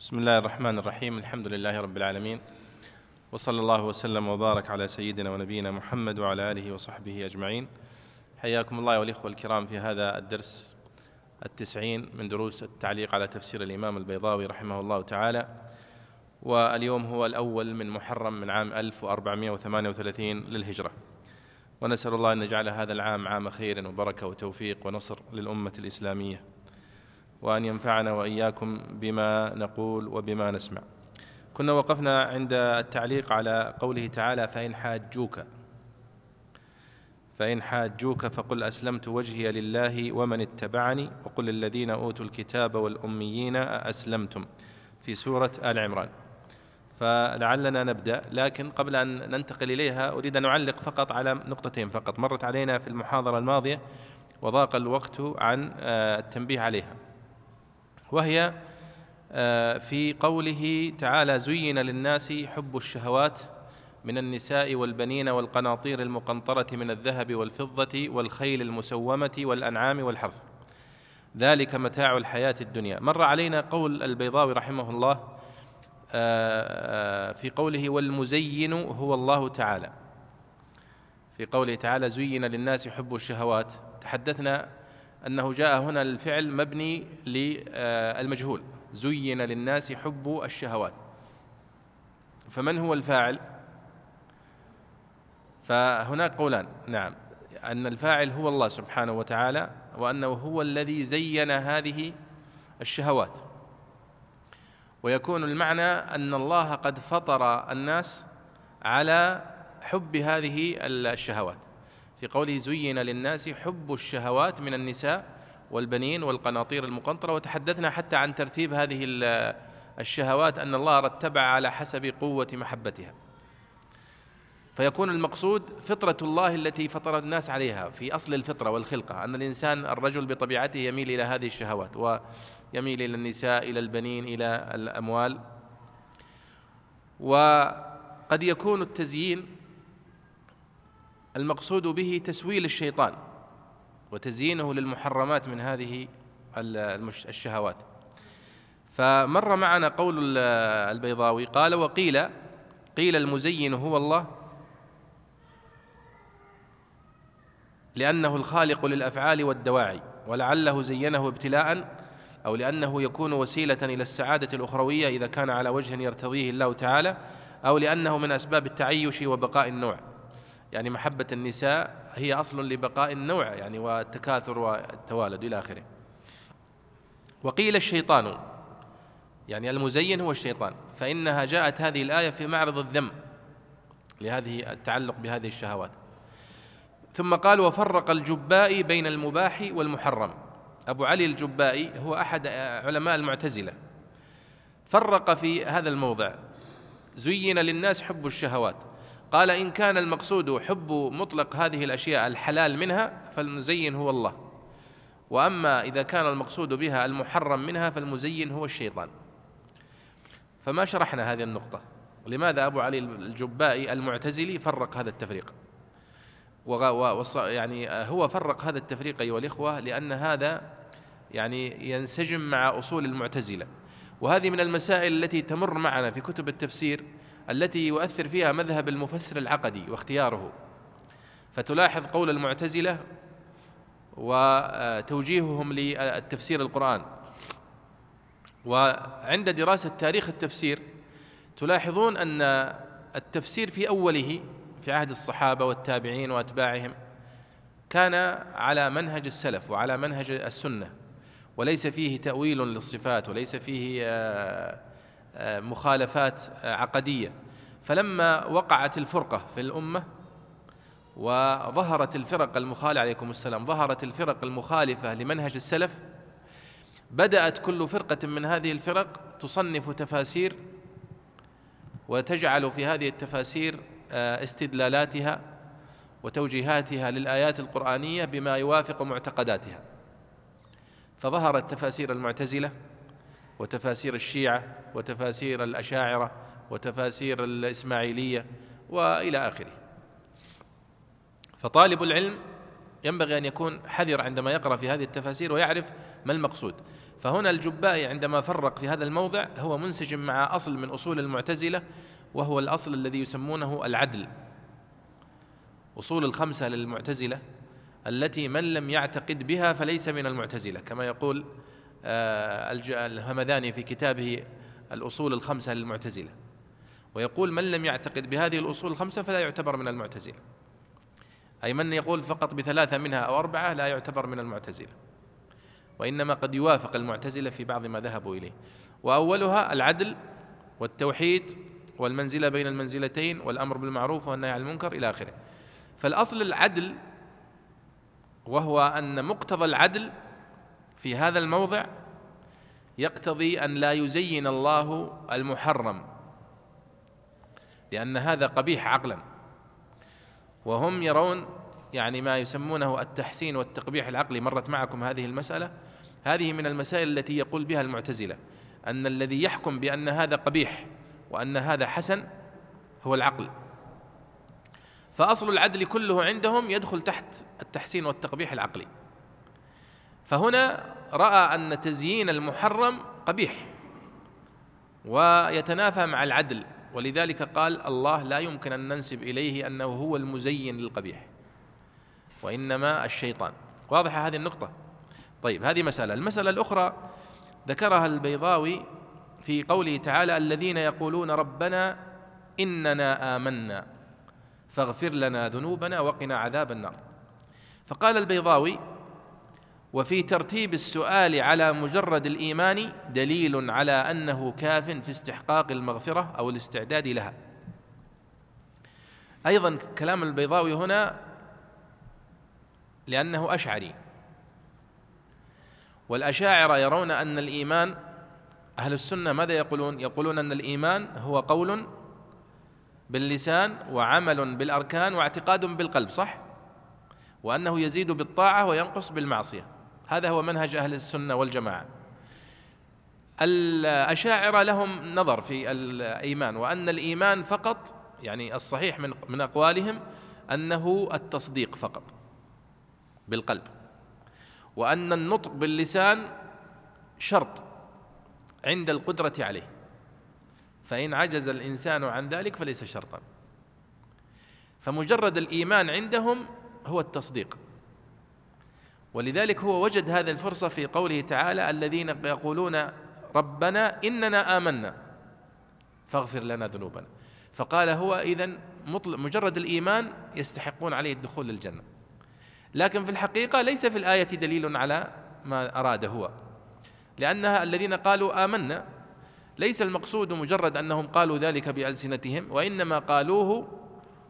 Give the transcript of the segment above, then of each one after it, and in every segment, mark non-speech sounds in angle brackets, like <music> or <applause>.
بسم الله الرحمن الرحيم الحمد لله رب العالمين وصلى الله وسلم وبارك على سيدنا ونبينا محمد وعلى اله وصحبه اجمعين حياكم الله والاخوه الكرام في هذا الدرس التسعين من دروس التعليق على تفسير الامام البيضاوي رحمه الله تعالى واليوم هو الأول من محرم من عام 1438 للهجره ونسال الله ان يجعل هذا العام عام خير وبركه وتوفيق ونصر للامه الاسلاميه وأن ينفعنا وإياكم بما نقول وبما نسمع. كنا وقفنا عند التعليق على قوله تعالى فإن حاجوك. فإن حاجوك فقل أسلمت وجهي لله ومن اتبعني وقل للذين أوتوا الكتاب والأميين أسلمتم في سورة آل عمران. فلعلنا نبدأ لكن قبل أن ننتقل إليها أريد أن أعلق فقط على نقطتين فقط. مرت علينا في المحاضرة الماضية وضاق الوقت عن آه، التنبيه عليها. وهي آه، في قوله تعالى زين للناس حب الشهوات من النساء والبنين والقناطير المقنطرة من الذهب والفضة والخيل المسومة والأنعام والحرث. ذلك متاع الحياة الدنيا. مر علينا قول البيضاوي رحمه الله آه، آه، في قوله والمزين هو الله تعالى. في قوله تعالى زين للناس حب الشهوات. تحدثنا أنه جاء هنا الفعل مبني للمجهول. زين للناس حب الشهوات. فمن هو الفاعل؟ فهناك قولان. نعم. أن الفاعل هو الله سبحانه وتعالى وأنه هو الذي زين هذه الشهوات. ويكون المعنى أن الله قد فطر الناس على حب هذه الشهوات. في قوله زين للناس حب الشهوات من النساء والبنين والقناطير المقنطرة. وتحدثنا حتى عن ترتيب هذه الشهوات أن الله رتبها على حسب قوة محبتها. فيكون المقصود فطرة الله التي فطر الناس عليها في أصل الفطرة والخلقة أن الإنسان الرجل بطبيعته يميل إلى هذه الشهوات ويميل إلى النساء إلى البنين إلى الأموال. وقد يكون التزيين المقصود به تسويل الشيطان وتزيينه للمحرمات من هذه الشهوات. فمر معنا قول البيضاوي قال وقيل قيل المزين هو الله لأنه الخالق للأفعال والدواعي ولعله زينه ابتلاء أو لأنه يكون وسيلة إلى السعادة الأخروية إذا كان على وجه يرتضيه الله تعالى أو لأنه من أسباب التعيش وبقاء النوع. يعني محبة النساء هي أصل لبقاء النوع يعني والتكاثر والتوالد إلى آخره. وقيل الشيطان يعني المزين هو الشيطان فإنها جاءت هذه الآية في معرض الذم لهذه التعلق بهذه الشهوات. ثم قال وفرق الجبائي بين المباح والمحرم. أبو علي الجبائي هو أحد علماء المعتزلة. فرق في هذا الموضع. زين للناس حب الشهوات. قال إن كان المقصود حب مطلق هذه الأشياء الحلال منها فالمزين هو الله. وأما إذا كان المقصود بها المحرم منها فالمزين هو الشيطان. فما شرحنا هذه النقطة؟ لماذا أبو علي الجبائي المعتزلي فرق هذا التفريق؟ يعني هو فرق هذا التفريق أيها الإخوة لأن هذا يعني ينسجم مع أصول المعتزلة. وهذه من المسائل التي تمر معنا في كتب التفسير التي يؤثر فيها مذهب المفسر العقدي واختياره. فتلاحظ قول المعتزلة وتوجيههم للتفسير القرآن. وعند دراسة تاريخ التفسير تلاحظون أن التفسير في أوله في عهد الصحابة والتابعين وأتباعهم كان على منهج السلف وعلى منهج السنة وليس فيه تأويل للصفات وليس فيه آه، مخالفات عقدية. فلما وقعت الفرقة في الأمة وظهرت الفرق المخالفة عليكم السلام ظهرت الفرق المخالفة لمنهج السلف بدأت كل فرقة من هذه الفرق تصنف تفاسير وتجعل في هذه التفاسير آه، استدلالاتها وتوجيهاتها للآيات القرآنية بما يوافق معتقداتها. فظهرت تفاسير المعتزلة وتفاسير الشيعة وتفاسير الأشاعرة وتفاسير الإسماعيلية وإلى آخره. فطالب العلم ينبغي أن يكون حذر عندما يقرأ في هذه التفاسير ويعرف ما المقصود. فهنا الجبائي عندما فرق في هذا الموضع هو منسجم مع أصل من أصول المعتزلة وهو الأصل الذي يسمونه العدل. أصول الخمسة للمعتزلة التي من لم يعتقد بها فليس من المعتزلة. كما يقول آه، الهمذاني في كتابه الأصول الخمسة للمعتزلة. ويقول من لم يعتقد بهذه الأصول الخمسة فلا يعتبر من المعتزلة. أي من يقول فقط بثلاثة منها أو أربعة لا يعتبر من المعتزلة. وإنما قد يوافق المعتزلة في بعض ما ذهبوا إليه. وأولها العدل والتوحيد والمنزلة بين المنزلتين والأمر بالمعروف والنهي عن المنكر إلى آخره. فالأصل العدل وهو أن مقتضى العدل في هذا الموضع يقتضي أن لا يزين الله المحرم لأن هذا قبيح عقلا. وهم يرون يعني ما يسمونه التحسين والتقبيح العقلي مرت معكم هذه المسألة. هذه من المسائل التي يقول بها المعتزلة أن الذي يحكم بأن هذا قبيح وأن هذا حسن هو العقل. فأصل العدل كله عندهم يدخل تحت التحسين والتقبيح العقلي. فهنا رأى أن تزيين المحرم قبيح ويتنافى مع العدل ولذلك قال الله لا يمكن أن ننسب إليه أنه هو المزين للقبيح وإنما الشيطان. واضحة هذه النقطة؟ طيب هذه مسألة. المسألة الأخرى ذكرها البيضاوي في قوله تعالى الذين يقولون ربنا إننا آمنا فاغفر لنا ذنوبنا وقنا عذاب النار. فقال البيضاوي وفي ترتيب السؤال على مجرد الإيمان دليل على أنه كاف في استحقاق المغفرة أو الاستعداد لها. أيضا كلام البيضاوي هنا لأنه أشعري. والاشاعره يرون أن الإيمان أهل السنة ماذا يقولون؟ يقولون أن الإيمان هو قول باللسان وعمل بالأركان واعتقاد بالقلب صح؟ وأنه يزيد بالطاعة وينقص بالمعصية. هذا هو منهج أهل السنة والجماعة. الأشاعرة لهم نظر في الإيمان وأن الإيمان فقط يعني الصحيح من من أقوالهم أنه التصديق فقط بالقلب وأن النطق باللسان شرط عند القدرة عليه. فإن عجز الإنسان عن ذلك فليس شرطا. فمجرد الإيمان عندهم هو التصديق. ولذلك هو وجد هذه الفرصة في قوله تعالى الذين يقولون ربنا إننا آمنا. فاغفر لنا ذنوبنا. فقال هو إذا مجرد الإيمان يستحقون عليه الدخول للجنة. لكن في الحقيقة ليس في الآية دليل على ما أراد هو. لأنها الذين قالوا آمنا ليس المقصود مجرد أنهم قالوا ذلك بألسنتهم وإنما قالوه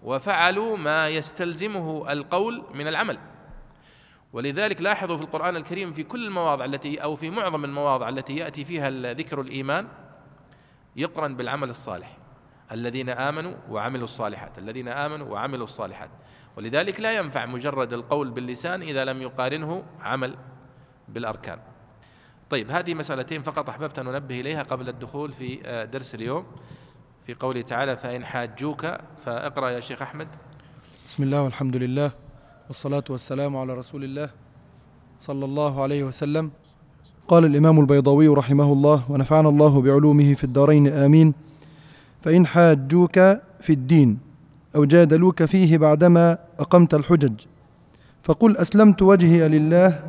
وفعلوا ما يستلزمه القول من العمل. ولذلك لاحظوا في القرآن الكريم في كل المواضع التي أو في معظم المواضع التي يأتي فيها ذكر الإيمان يقرن بالعمل الصالح. الذين آمنوا وعملوا الصالحات. الذين آمنوا وعملوا الصالحات. ولذلك لا ينفع مجرد القول باللسان إذا لم يقارنه عمل بالأركان. طيب هذه مسألتين فقط أحببت أن أنبه إليها قبل الدخول في آه، درس اليوم. في قوله تعالى فإن حاجوك فأقرأ يا شيخ أحمد. بسم الله والحمد لله. والصلاة والسلام على رسول الله صلى الله عليه وسلم. قال الإمام البيضاوي رحمه الله ونفعنا الله بعلومه في الدارين آمين. فإن حاجوك في الدين أو جادلوك فيه بعدما أقمت الحجج فقل أسلمت وجهي لله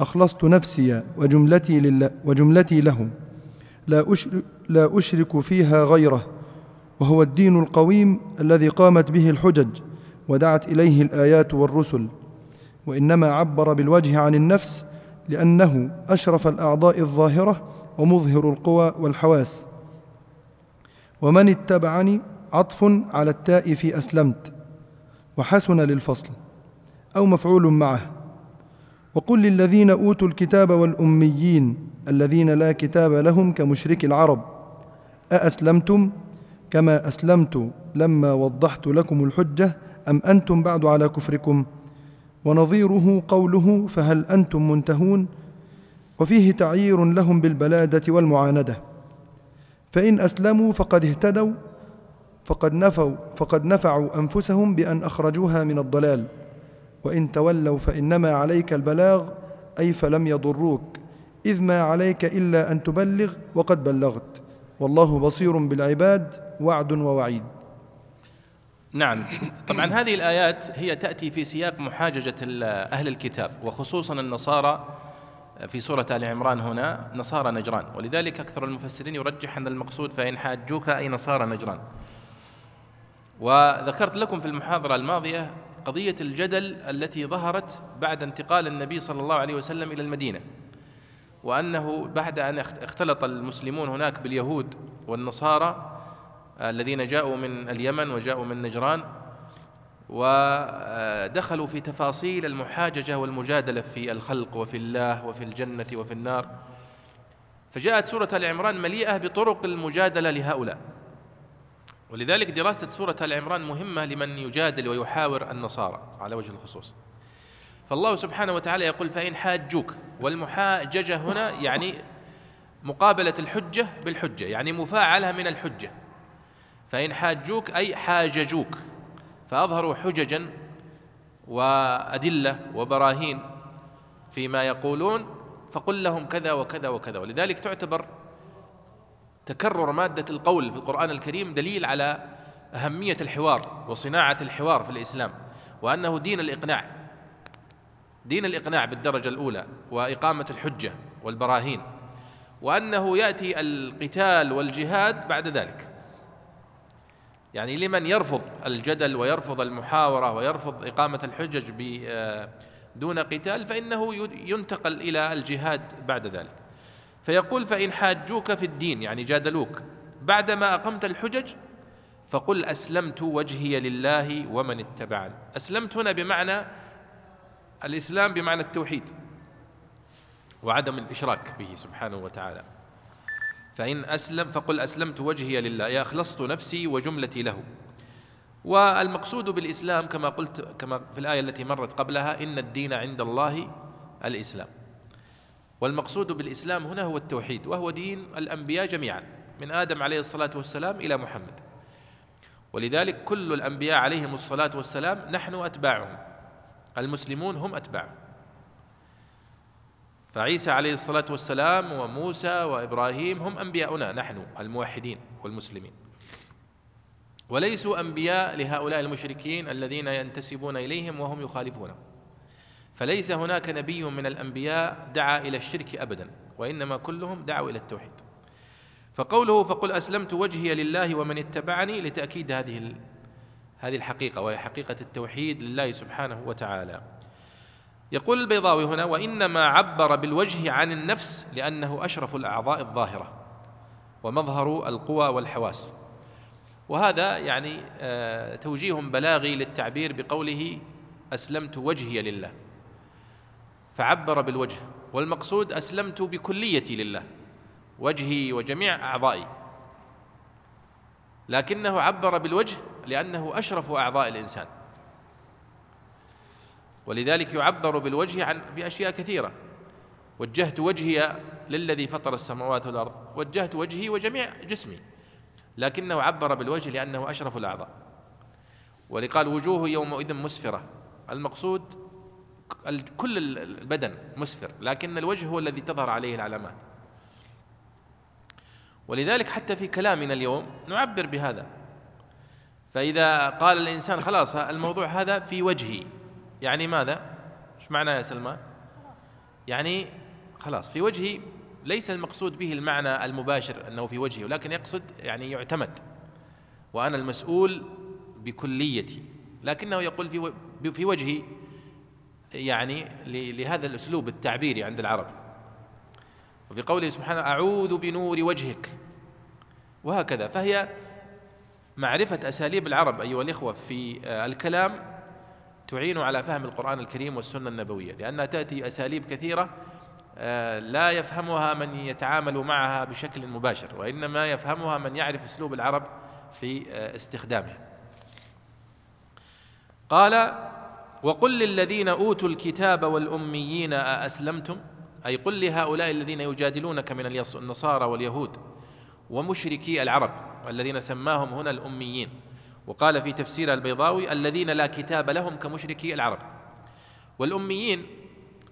أخلصت نفسي وجملتي, لله وجملتي له. لا أشرك, لا أشرك فيها غيره وهو الدين القويم الذي قامت به الحجج. ودعت إليه الآيات والرسل وإنما عبر بالوجه عن النفس لأنه أشرف الأعضاء الظاهرة ومظهر القوى والحواس. ومن اتبعني عطف على التاء في أسلمت وحسن للفصل أو مفعول معه. وقل للذين أوتوا الكتاب والأميين الذين لا كتاب لهم كمشرك العرب أأسلمتم؟ كما أسلمت لما وضحت لكم الحجة أم أنتم بعد على كفركم؟ ونظيره قوله فهل أنتم منتهون؟ وفيه تعيير لهم بالبلادة والمعاندة. فإن أسلموا فقد اهتدوا فقد نفوا فقد نفعوا أنفسهم بأن أخرجوها من الضلال. وإن تولوا فإنما عليك البلاغ أي فلم يضروك. إذ ما عليك إلا أن تبلغ وقد بلغت. والله بصير بالعباد وعد ووعيد. نعم. طبعا هذه الآيات هي تأتي في سياق محاججة أهل الكتاب وخصوصا النصارى في سورة آل عمران هنا نصارى نجران. ولذلك أكثر المفسرين يرجح أن المقصود فإن حاجوك أي نصارى نجران. وذكرت لكم في المحاضرة الماضية قضية الجدل التي ظهرت بعد انتقال النبي صلى الله عليه وسلم إلى المدينة وأنه بعد أن اختلط المسلمون هناك باليهود والنصارى الذين جاءوا من اليمن وجاءوا من نجران ودخلوا في تفاصيل المحاججة والمجادلة في الخلق وفي الله وفي الجنة وفي النار. فجاءت سورة آل عمران مليئة بطرق المجادلة لهؤلاء. ولذلك دراسة سورة آل عمران مهمة لمن يجادل ويحاور النصارى على وجه الخصوص. فالله سبحانه وتعالى يقول فإن حاجوك والمحاججة هنا يعني مقابلة الحجة بالحجة يعني مفاعلة من الحجة. فإن حاجوك أي حاججوك فأظهروا حججا وأدلة وبراهين فيما يقولون فقل لهم كذا وكذا وكذا. ولذلك تعتبر تكرر مادة القول في القرآن الكريم دليل على أهمية الحوار وصناعة الحوار في الإسلام وأنه دين الإقناع. دين الإقناع بالدرجة الأولى وإقامة الحجة والبراهين وأنه يأتي القتال والجهاد بعد ذلك. يعني لمن يرفض الجدل ويرفض المحاورة ويرفض إقامة الحجج دون قتال فإنه ينتقل إلى الجهاد بعد ذلك. فيقول فإن حاجوك في الدين يعني جادلوك بعدما أقمت الحجج فقل أسلمت وجهي لله ومن اتبعني. أسلمت هنا بمعنى الإسلام بمعنى التوحيد وعدم الإشراك به سبحانه وتعالى. فإن أسلم فقل أسلمت وجهي لله يا أخلصت نفسي وجملتي له. والمقصود بالإسلام كما قلت كما في الآية التي مرت قبلها إن الدين عند الله الإسلام. والمقصود بالإسلام هنا هو التوحيد وهو دين الأنبياء جميعا من آدم عليه الصلاة والسلام إلى محمد. ولذلك كل الأنبياء عليهم الصلاة والسلام نحن أتباعهم المسلمون هم أتباعهم. فعيسى عليه الصلاة والسلام وموسى وإبراهيم هم أنبياؤنا نحن الموحدين والمسلمين. وليسوا أنبياء لهؤلاء المشركين الذين ينتسبون إليهم وهم يخالفونه. فليس هناك نبي من الأنبياء دعا إلى الشرك أبدا وإنما كلهم دعوا إلى التوحيد. فقوله فقل أسلمت وجهي لله ومن اتبعني لتأكيد هذه هذه الحقيقة وهي حقيقة التوحيد لله سبحانه وتعالى. يقول البيضاوي هنا وإنما عبر بالوجه عن النفس لأنه أشرف الأعضاء الظاهرة ومظهر القوى والحواس. وهذا يعني آه، توجيه بلاغي للتعبير بقوله أسلمت وجهي لله. فعبر بالوجه والمقصود أسلمت بكليتي لله وجهي وجميع أعضائي. لكنه عبر بالوجه لأنه أشرف أعضاء الإنسان. ولذلك يعبر بالوجه عن في أشياء كثيرة. وجهت وجهي للذي فطر السماوات والأرض. وجهت وجهي وجميع جسمي. لكنه عبر بالوجه لأنه أشرف الأعضاء. ولقال وجوه يومئذ مسفرة. المقصود كل البدن مسفر. لكن الوجه هو الذي تظهر عليه العلامات. ولذلك حتى في كلامنا اليوم نعبر بهذا. فإذا قال الإنسان خلاص الموضوع هذا في وجهي. يعني ماذا؟ إيش معنى يا سلمان؟ يعني خلاص في وجهي ليس المقصود به المعنى المباشر أنه في وجهي ولكن يقصد يعني يعتمد وأنا المسؤول بكليتي لكنه يقول في في وجهي يعني لهذا الأسلوب التعبيري عند العرب وفي قوله سبحانه أعوذ بنور وجهك وهكذا فهي معرفة أساليب العرب أيها الإخوة في الكلام تعين على فهم القرآن الكريم والسنة النبوية لأنها تأتي أساليب كثيرة آه، لا يفهمها من يتعامل معها بشكل مباشر وإنما يفهمها من يعرف أسلوب العرب في آه، استخدامها. قال وقل للذين أوتوا الكتاب والأميين أأسلمتم؟ أي قل لهؤلاء الذين يجادلونك من النصارى واليهود ومشركي العرب الذين سماهم هنا الأميين. وقال في تفسير البيضاوي الذين لا كتاب لهم كمشركي العرب. والأميين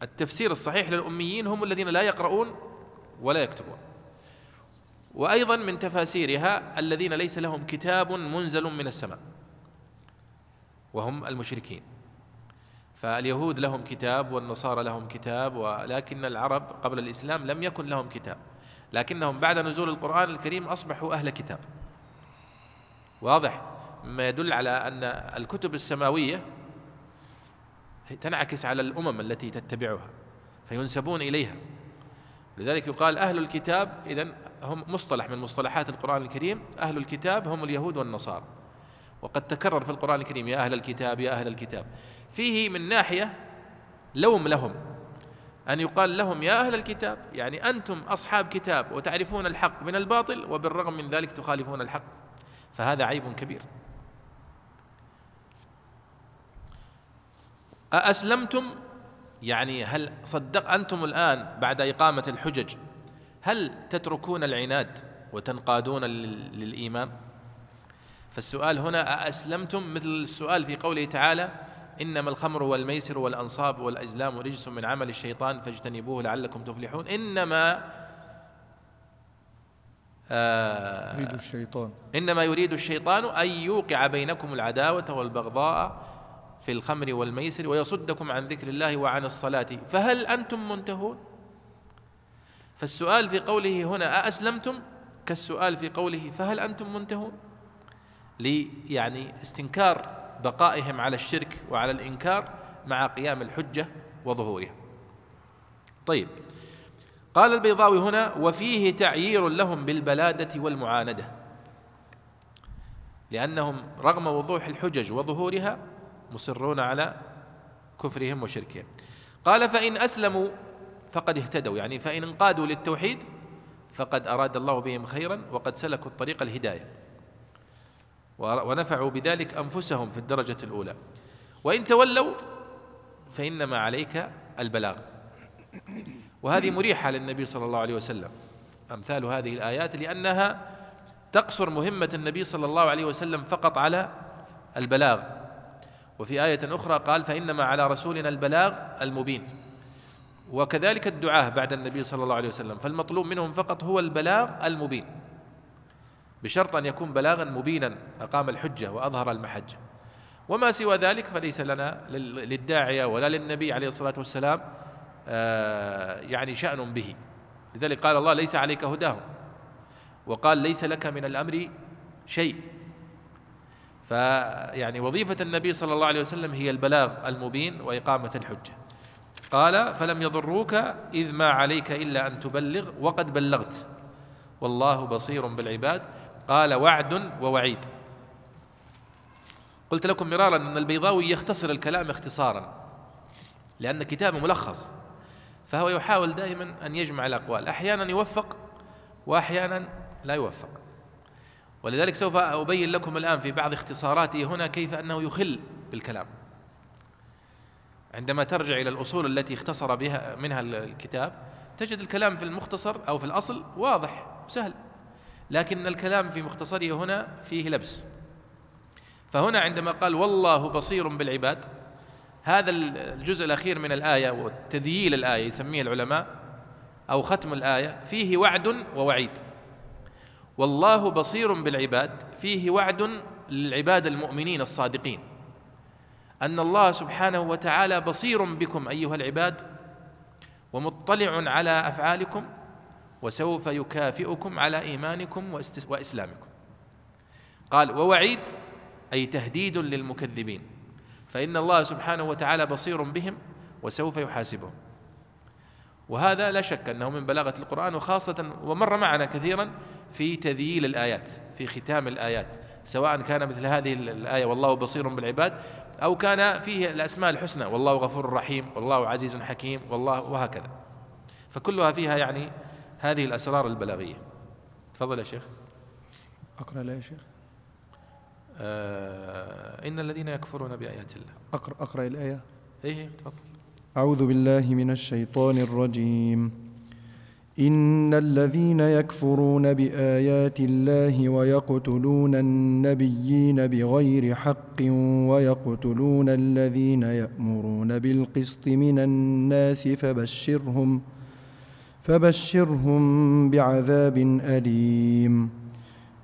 التفسير الصحيح للأميين هم الذين لا يقرؤون ولا يكتبون. وأيضا من تفاسيرها الذين ليس لهم كتاب منزل من السماء وهم المشركين. فاليهود لهم كتاب والنصارى لهم كتاب ولكن العرب قبل الإسلام لم يكن لهم كتاب. لكنهم بعد نزول القرآن الكريم أصبحوا أهل كتاب. واضح؟ ما يدل على أن الكتب السماوية تنعكس على الأمم التي تتبعها فينسبون إليها. لذلك يقال أهل الكتاب إذن هم مصطلح من مصطلحات القرآن الكريم أهل الكتاب هم اليهود والنصارى. وقد تكرر في القرآن الكريم يا أهل الكتاب يا أهل الكتاب. فيه من ناحية لوم لهم أن يقال لهم يا أهل الكتاب يعني أنتم أصحاب كتاب وتعرفون الحق من الباطل وبالرغم من ذلك تخالفون الحق. فهذا عيب كبير. أأسلمتم؟ يعني هل صدق أنتم الآن بعد إقامة الحجج؟ هل تتركون العناد وتنقادون للإيمان؟ فالسؤال هنا أأسلمتم؟ مثل السؤال في قوله تعالى إنما الخمر والميسر والأنصاب والأزلام رجس من عمل الشيطان فاجتنبوه لعلكم تفلحون. إنما آه يريد الشيطان. إنما يريد الشيطان أن يوقع بينكم العداوة والبغضاء في الخمر والميسر ويصدكم عن ذكر الله وعن الصلاة. فهل أنتم منتهون؟ فالسؤال في قوله هنا أأسلمتم؟ كالسؤال في قوله فهل أنتم منتهون؟ لي يعني استنكار بقائهم على الشرك وعلى الإنكار مع قيام الحجة وظهورها. طيب قال البيضاوي هنا وفيه تعيير لهم بالبلادة والمعاندة لأنهم رغم وضوح الحجج وظهورها مصرون على كفرهم وشركهم. قال فإن أسلموا فقد اهتدوا يعني فإن انقادوا للتوحيد فقد أراد الله بهم خيرا وقد سلكوا الطريق الهداية. ونفعوا بذلك أنفسهم في الدرجة الأولى. وإن تولوا فإنما عليك البلاغ. وهذه مريحة للنبي صلى الله عليه وسلم. أمثال هذه الآيات لأنها تقصر مهمة النبي صلى الله عليه وسلم فقط على البلاغ. وفي آية أخرى قال فإنما على رسولنا البلاغ المبين. وكذلك الدعاة بعد النبي صلى الله عليه وسلم فالمطلوب منهم فقط هو البلاغ المبين. بشرط أن يكون بلاغا مبينا أقام الحجة وأظهر المحجة. وما سوى ذلك فليس لنا للداعية ولا للنبي عليه الصلاة والسلام آه، يعني شأن به. لذلك قال الله ليس عليك هداهم. وقال ليس لك من الأمر شيء. فيعني وظيفة النبي صلى الله عليه وسلم هي البلاغ المبين وإقامة الحجة. قال فلم يضروك إذ ما عليك إلا أن تبلغ وقد بلغت. والله بصير بالعباد. قال وعد ووعيد. قلت لكم مرارا أن البيضاوي يختصر الكلام اختصارا لأن كتابه ملخص فهو يحاول دائما أن يجمع الأقوال. أحيانا يوفق وأحيانا لا يوفق. ولذلك سوف أبين لكم الآن في بعض اختصاراته هنا كيف أنه يخل بالكلام. عندما ترجع إلى الأصول التي اختصر بها منها الكتاب تجد الكلام في المختصر أو في الأصل واضح وسهل لكن الكلام في مختصره هنا فيه لبس. فهنا عندما قال والله بصير بالعباد هذا الجزء الأخير من الآية وتذييل الآية يسميه العلماء أو ختم الآية فيه وعد ووعيد. والله بصير بالعباد فيه وعد للعباد المؤمنين الصادقين. أن الله سبحانه وتعالى بصير بكم أيها العباد ومطلع على أفعالكم وسوف يكافئكم على إيمانكم وإسلامكم. قال ووعيد أي تهديد للمكذبين. فإن الله سبحانه وتعالى بصير بهم وسوف يحاسبهم. وهذا لا شك أنه من بلاغة القرآن وخاصة ومر معنا كثيرا في تذييل الآيات في ختام الآيات سواء كان مثل هذه الآية والله بصير بالعباد أو كان فيه الأسماء الحسنى والله غفور رحيم والله عزيز حكيم والله وهكذا. فكلها فيها يعني هذه الأسرار البلاغية. تفضل يا شيخ. أقرأ لا يا شيخ. آه إن الذين يكفرون بآيات الله. أقرأ, أقرأ الآية. إيه, إيه، تفضل. أعوذ بالله من الشيطان الرجيم. إن الذين يكفرون بآيات الله ويقتلون النبيين بغير حق ويقتلون الذين يأمرون بالقسط من الناس فبشرهم فبشرهم بعذاب أليم.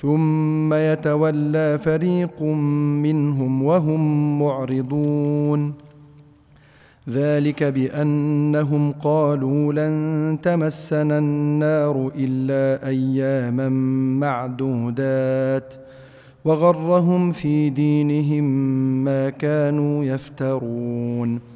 ثم يتولى فريق منهم وهم معرضون. ذلك بأنهم قالوا لن تمسنا النار إلا أياما معدودات ۖ وغرهم في دينهم ما كانوا يفترون.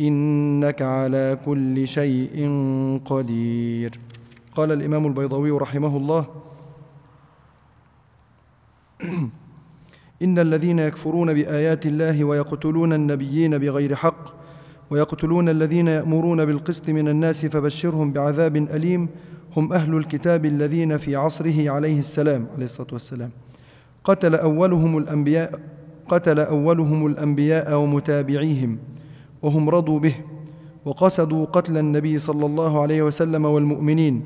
إنك على كل شيء قدير. قال الإمام البيضاوي رحمه الله <clears throat> إن الذين يكفرون بآيات الله ويقتلون النبيين بغير حق ويقتلون الذين يأمرون بالقسط من الناس فبشرهم بعذاب أليم هم أهل الكتاب الذين في عصره عليه السلام عليه الصلاة والسلام. قتل أولهم الأنبياء قتل أولهم الأنبياء ومتابعيهم. وهم رضوا به وقصدوا قتل النبي صلى الله عليه وسلم والمؤمنين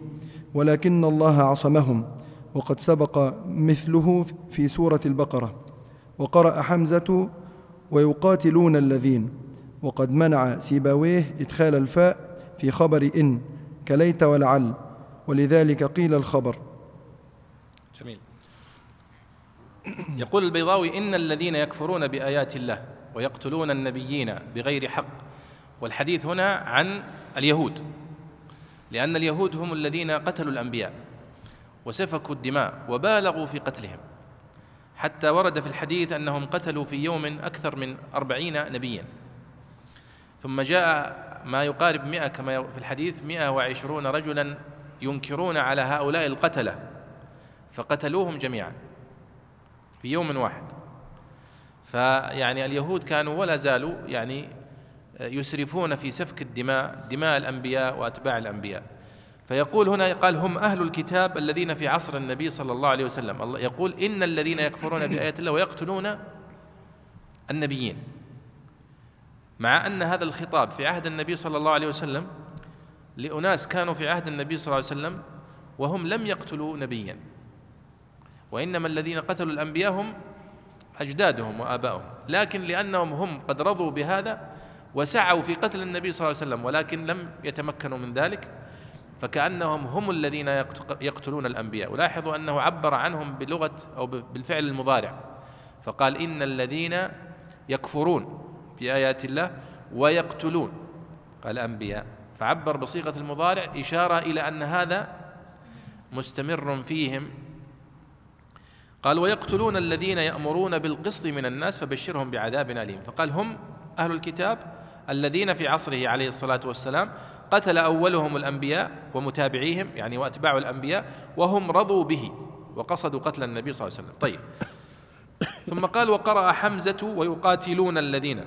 ولكن الله عصمهم وقد سبق مثله في سورة البقرة. وقرأ حمزة ويقاتلون الذين وقد منع سيباويه إدخال الفاء في خبر إن كليت ولعل ولذلك قيل الخبر. جميل. يقول البيضاوي إن الذين يكفرون بآيات الله ويقتلون النبيين بغير حق. والحديث هنا عن اليهود لأن اليهود هم الذين قتلوا الأنبياء وسفكوا الدماء وبالغوا في قتلهم. حتى ورد في الحديث أنهم قتلوا في يوم أكثر من أربعين نبيا. ثم جاء ما يقارب مئة كما في الحديث مئة وعشرون رجلا ينكرون على هؤلاء القتلة فقتلوهم جميعا في يوم واحد. فيعني اليهود كانوا ولا زالوا يعني يسرفون في سفك الدماء دماء الأنبياء وأتباع الأنبياء. فيقول هنا قال هم أهل الكتاب الذين في عصر النبي صلى الله عليه وسلم. الله يقول إن الذين يكفرون بآيات الله ويقتلون النبيين. مع أن هذا الخطاب في عهد النبي صلى الله عليه وسلم لأناس كانوا في عهد النبي صلى الله عليه وسلم وهم لم يقتلوا نبيا. وإنما الذين قتلوا الأنبياء هم أجدادهم وآبائهم لكن لأنهم هم قد رضوا بهذا وسعوا في قتل النبي صلى الله عليه وسلم ولكن لم يتمكنوا من ذلك فكأنهم هم الذين يقتلون الأنبياء. ولاحظوا أنه عبر عنهم بلغة أو بالفعل المضارع فقال إن الذين يكفرون بآيات الله ويقتلون قال أنبياء. فعبر بصيغة المضارع إشارة إلى أن هذا مستمر فيهم قال ويقتلون الذين يأمرون بالقسط من الناس فبشرهم بعذاب أليم. فقال هم أهل الكتاب الذين في عصره عليه الصلاة والسلام قتل أولهم الأنبياء ومتابعيهم يعني وأتباع الأنبياء وهم رضوا به وقصدوا قتل النبي صلى الله عليه وسلم. طيب. ثم قال وقرأ حمزة ويقاتلون الذين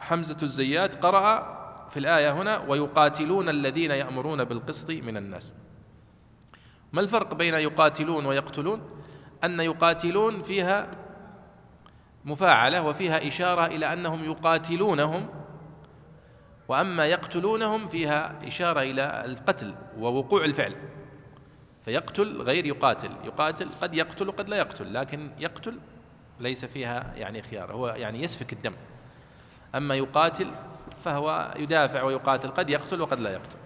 حمزة الزيات قرأ في الآية هنا ويقاتلون الذين يأمرون بالقسط من الناس. ما الفرق بين يقاتلون ويقتلون؟ أن يقاتلون فيها مفاعلة وفيها إشارة إلى أنهم يقاتلونهم وأما يقتلونهم فيها إشارة إلى القتل ووقوع الفعل. فيقتل غير يقاتل يقاتل قد يقتل وقد لا يقتل لكن يقتل ليس فيها يعني خيار هو يعني يسفك الدم. أما يقاتل فهو يدافع ويقاتل قد يقتل وقد لا يقتل.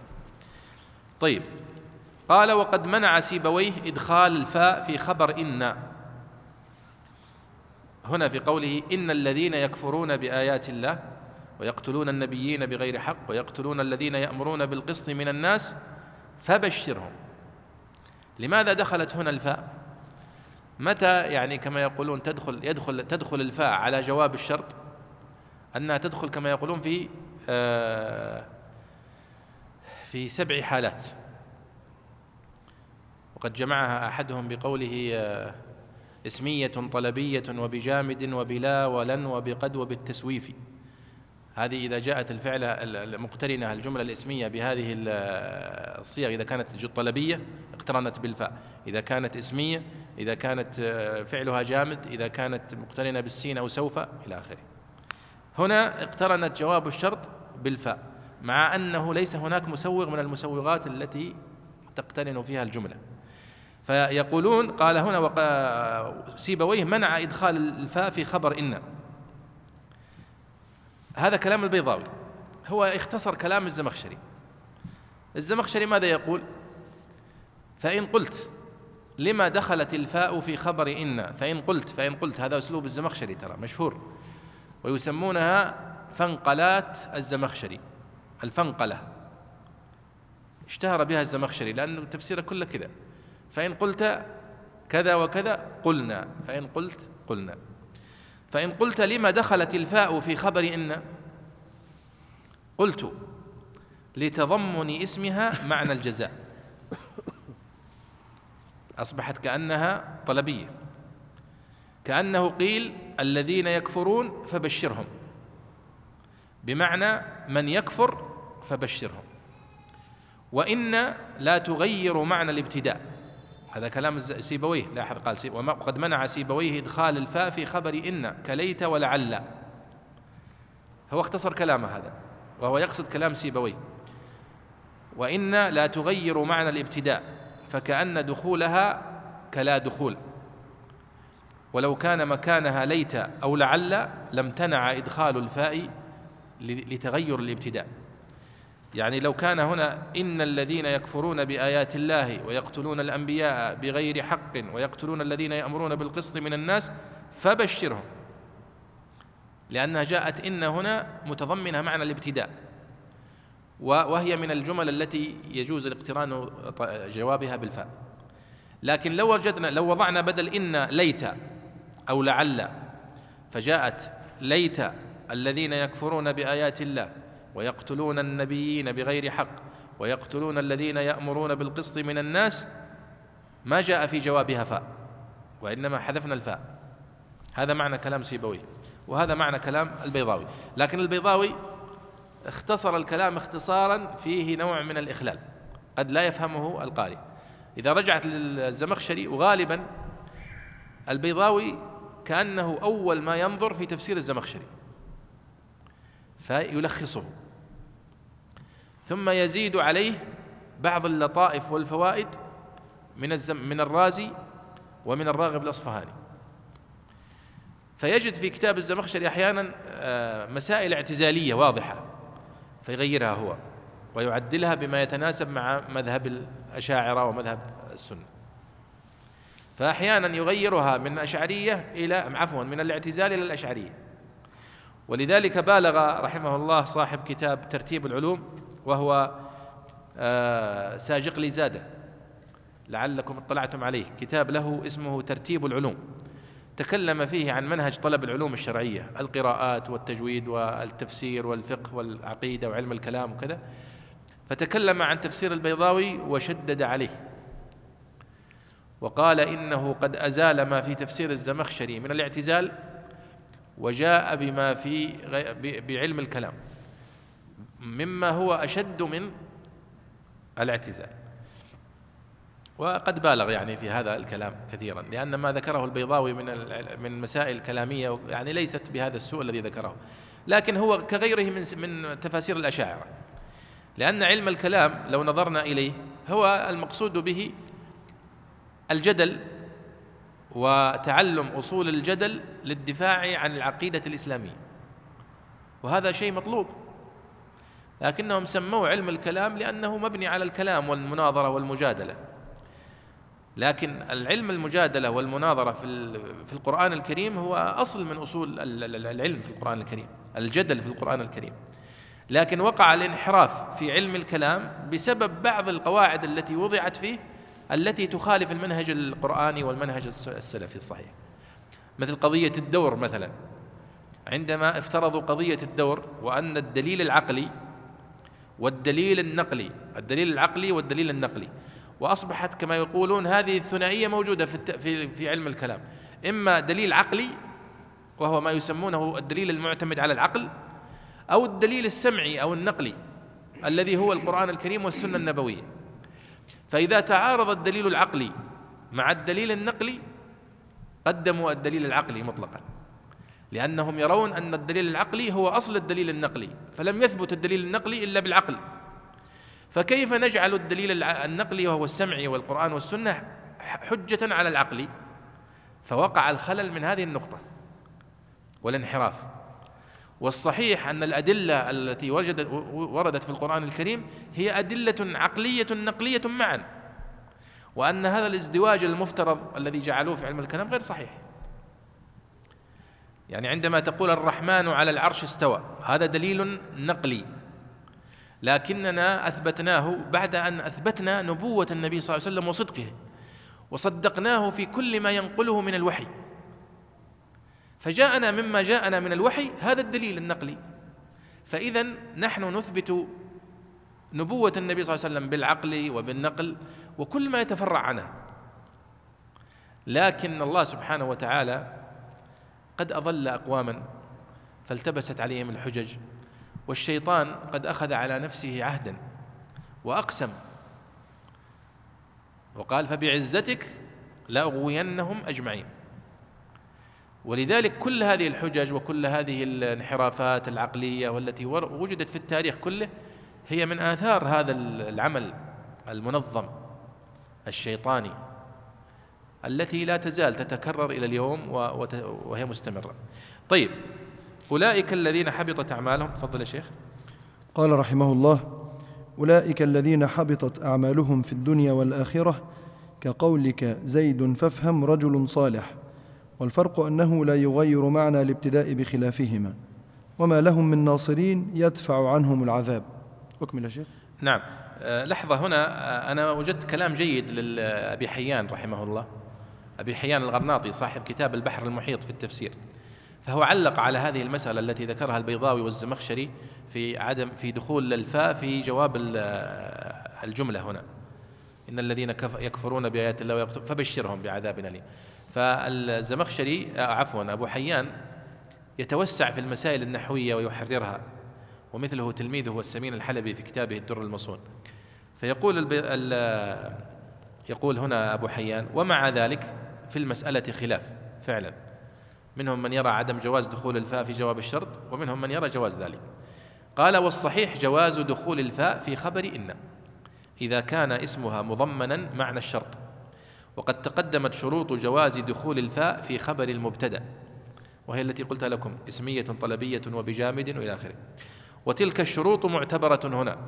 طيب. قال وقد منع سيبويه إدخال الفاء في خبر إن. هنا في قوله إن الذين يكفرون بآيات الله ويقتلون النبيين بغير حق ويقتلون الذين يأمرون بالقسط من الناس فبشرهم. لماذا دخلت هنا الفاء؟ متى يعني كما يقولون تدخل يدخل تدخل الفاء على جواب الشرط؟ أنها تدخل كما يقولون في آه في سبع حالات. وقد جمعها أحدهم بقوله آه اسمية طلبية وبجامد وبلا ولن وبقد وبالتسويف هذه إذا جاءت الفعلة المقترنة الجملة الإسمية بهذه الصيغ إذا كانت طلبية اقترنت بالفاء. إذا كانت اسمية إذا كانت آه، فعلها جامد إذا كانت مقترنة بالسين أو سوف إلى آخره. هنا اقترنت جواب الشرط بالفاء مع أنه ليس هناك مسوغ من المسوغات التي تقترن فيها الجملة. فيقولون قال هنا سيبويه منع إدخال الفاء في خبر إن. هذا كلام البيضاوي. هو اختصر كلام الزمخشري. الزمخشري ماذا يقول؟ فإن قلت لما دخلت الفاء في خبر إن فإن قلت فإن قلت هذا أسلوب الزمخشري ترى مشهور. ويسمونها فنقلات الزمخشري. الفنقلة. اشتهر بها الزمخشري لأن تفسيره كله كذا. فإن قلت كذا وكذا قلنا. فإن قلت قلنا. فإن قلت لما دخلت الفاء في خبر إن؟ قلت لتضمن اسمها معنى الجزاء. أصبحت كأنها طلبية. كأنه قيل الذين يكفرون فبشرهم. بمعنى من يكفر فبشرهم. وإن لا تغير معنى الابتداء. هذا كلام سيبويه. لاحظ قال وقد منع سيبويه إدخال الفاء في خبر إن كليت ولعل. هو اختصر كلامه هذا وهو يقصد كلام سيبويه. وإن لا تغير معنى الابتداء فكأن دخولها كلا دخول. ولو كان مكانها ليت أو لعل لم تنع إدخال الفاء لتغير الابتداء. يعني لو كان هنا إن الذين يكفرون بآيات الله ويقتلون الأنبياء بغير حق ويقتلون الذين يأمرون بالقسط من الناس فبشرهم. لأنها جاءت إن هنا متضمنة معنى الابتداء وهي من الجمل التي يجوز الاقتران جوابها بالفاء. لكن لو وجدنا لو وضعنا بدل إن ليت أو لعل فجاءت ليت الذين يكفرون بآيات الله ويقتلون النبيين بغير حق ويقتلون الذين يأمرون بالقسط من الناس ما جاء في جوابها فاء وإنما حذفنا الفاء. هذا معنى كلام سيبوي وهذا معنى كلام البيضاوي. لكن البيضاوي اختصر الكلام اختصارا فيه نوع من الإخلال قد لا يفهمه القارئ. إذا رجعت للزمخشري وغالبا البيضاوي كأنه أول ما ينظر في تفسير الزمخشري فيلخصه. ثم يزيد عليه بعض اللطائف والفوائد من الزم من الرازي ومن الراغب الأصفهاني. فيجد في كتاب الزمخشري أحيانا آه، مسائل اعتزالية واضحة فيغيرها هو ويعدلها بما يتناسب مع مذهب الأشاعرة ومذهب السنة. فأحيانا يغيرها من الاشعريه إلى عفوا من الاعتزال إلى الأشعرية. ولذلك بالغ رحمه الله صاحب كتاب ترتيب العلوم وهو آه، ساجق زاده. لعلكم اطلعتم عليه. كتاب له اسمه ترتيب العلوم. تكلم فيه عن منهج طلب العلوم الشرعية القراءات والتجويد والتفسير والفقه والعقيدة وعلم الكلام وكذا. فتكلم عن تفسير البيضاوي وشدد عليه. وقال إنه قد أزال ما في تفسير الزمخشري من الاعتزال وجاء بما في بعلم الكلام. مما هو أشد من الاعتزال. وقد بالغ يعني في هذا الكلام كثيرا لأن ما ذكره البيضاوي من من مسائل كلامية يعني ليست بهذا السوء الذي ذكره. لكن هو كغيره من من تفاسير الأشاعرة. لأن علم الكلام لو نظرنا إليه هو المقصود به الجدل وتعلم أصول الجدل للدفاع عن العقيدة الإسلامية. وهذا شيء مطلوب. لكنهم سموه علم الكلام لأنه مبني على الكلام والمناظرة والمجادلة. لكن العلم المجادلة والمناظرة في في القرآن الكريم هو أصل من أصول العلم في القرآن الكريم الجدل في القرآن الكريم. لكن وقع الانحراف في علم الكلام بسبب بعض القواعد التي وضعت فيه التي تخالف المنهج القرآني والمنهج السلفي الصحيح. مثل قضية الدور مثلا. عندما افترضوا قضية الدور وأن الدليل العقلي والدليل النقلي الدليل العقلي والدليل النقلي. وأصبحت كما يقولون هذه الثنائية موجودة في في في علم الكلام. إما دليل عقلي وهو ما يسمونه الدليل المعتمد على العقل أو الدليل السمعي أو النقلي الذي هو القرآن الكريم والسنة النبوية. فإذا تعارض الدليل العقلي مع الدليل النقلي قدموا الدليل العقلي مطلقا. لأنهم يرون أن الدليل العقلي هو أصل الدليل النقلي فلم يثبت الدليل النقلي إلا بالعقل. فكيف نجعل الدليل النقلي وهو السمعي والقرآن والسنة حجة على العقل؟ فوقع الخلل من هذه النقطة والانحراف. والصحيح أن الأدلة التي وجدت وردت في القرآن الكريم هي أدلة عقلية نقلية معا وأن هذا الازدواج المفترض الذي جعلوه في علم الكلام غير صحيح. يعني عندما تقول الرحمن على العرش استوى هذا دليل نقلي. لكننا أثبتناه بعد أن أثبتنا نبوة النبي صلى الله عليه وسلم وصدقه وصدقناه في كل ما ينقله من الوحي. فجاءنا مما جاءنا من الوحي هذا الدليل النقلي. فاذا نحن نثبت نبوة النبي صلى الله عليه وسلم بالعقل وبالنقل وكل ما يتفرع عنها لكن الله سبحانه وتعالى قد أضل أقواما فالتبست عليهم الحجج والشيطان قد أخذ على نفسه عهدا وأقسم. وقال فبعزتك لأغوينهم أجمعين. ولذلك كل هذه الحجج وكل هذه الانحرافات العقلية والتي وجدت في التاريخ كله هي من آثار هذا العمل المنظم الشيطاني. التي لا تزال تتكرر إلى اليوم وهي مستمرة. طيب أولئك الذين حبطت أعمالهم تفضل يا شيخ. قال رحمه الله أولئك الذين حبطت أعمالهم في الدنيا والآخرة كقولك زيد فافهم رجل صالح والفرق أنه لا يغير معنى الابتداء بخلافهما وما لهم من ناصرين يدفع عنهم العذاب. أكمل يا شيخ. نعم. أه لحظة هنا أه أنا وجدت كلام جيد لأبي حيان رحمه الله. أبي حيان الغرناطي صاحب كتاب البحر المحيط في التفسير. فهو علق على هذه المسألة التي ذكرها البيضاوي والزمخشري في عدم في دخول الفاء في جواب الجملة هنا. إن الذين يكفرون بآيات الله فبشرهم بعذاب أليم. فالزمخشري آه، عفوا أبو حيان يتوسع في المسائل النحوية ويحررها ومثله تلميذه السمين الحلبي في كتابه الدر المصون فيقول. ال... يقول هنا أبو حيان ومع ذلك في المسألة خلاف فعلا. منهم من يرى عدم جواز دخول الفاء في جواب الشرط ومنهم من يرى جواز ذلك. قال والصحيح جواز دخول الفاء في خبر إن إذا كان اسمها مضمنا معنى الشرط. وقد تقدمت شروط جواز دخول الفاء في خبر المبتدأ. وهي التي قلت لكم اسمية طلبية وبجامد وإلى آخره. وتلك الشروط معتبرة هنا.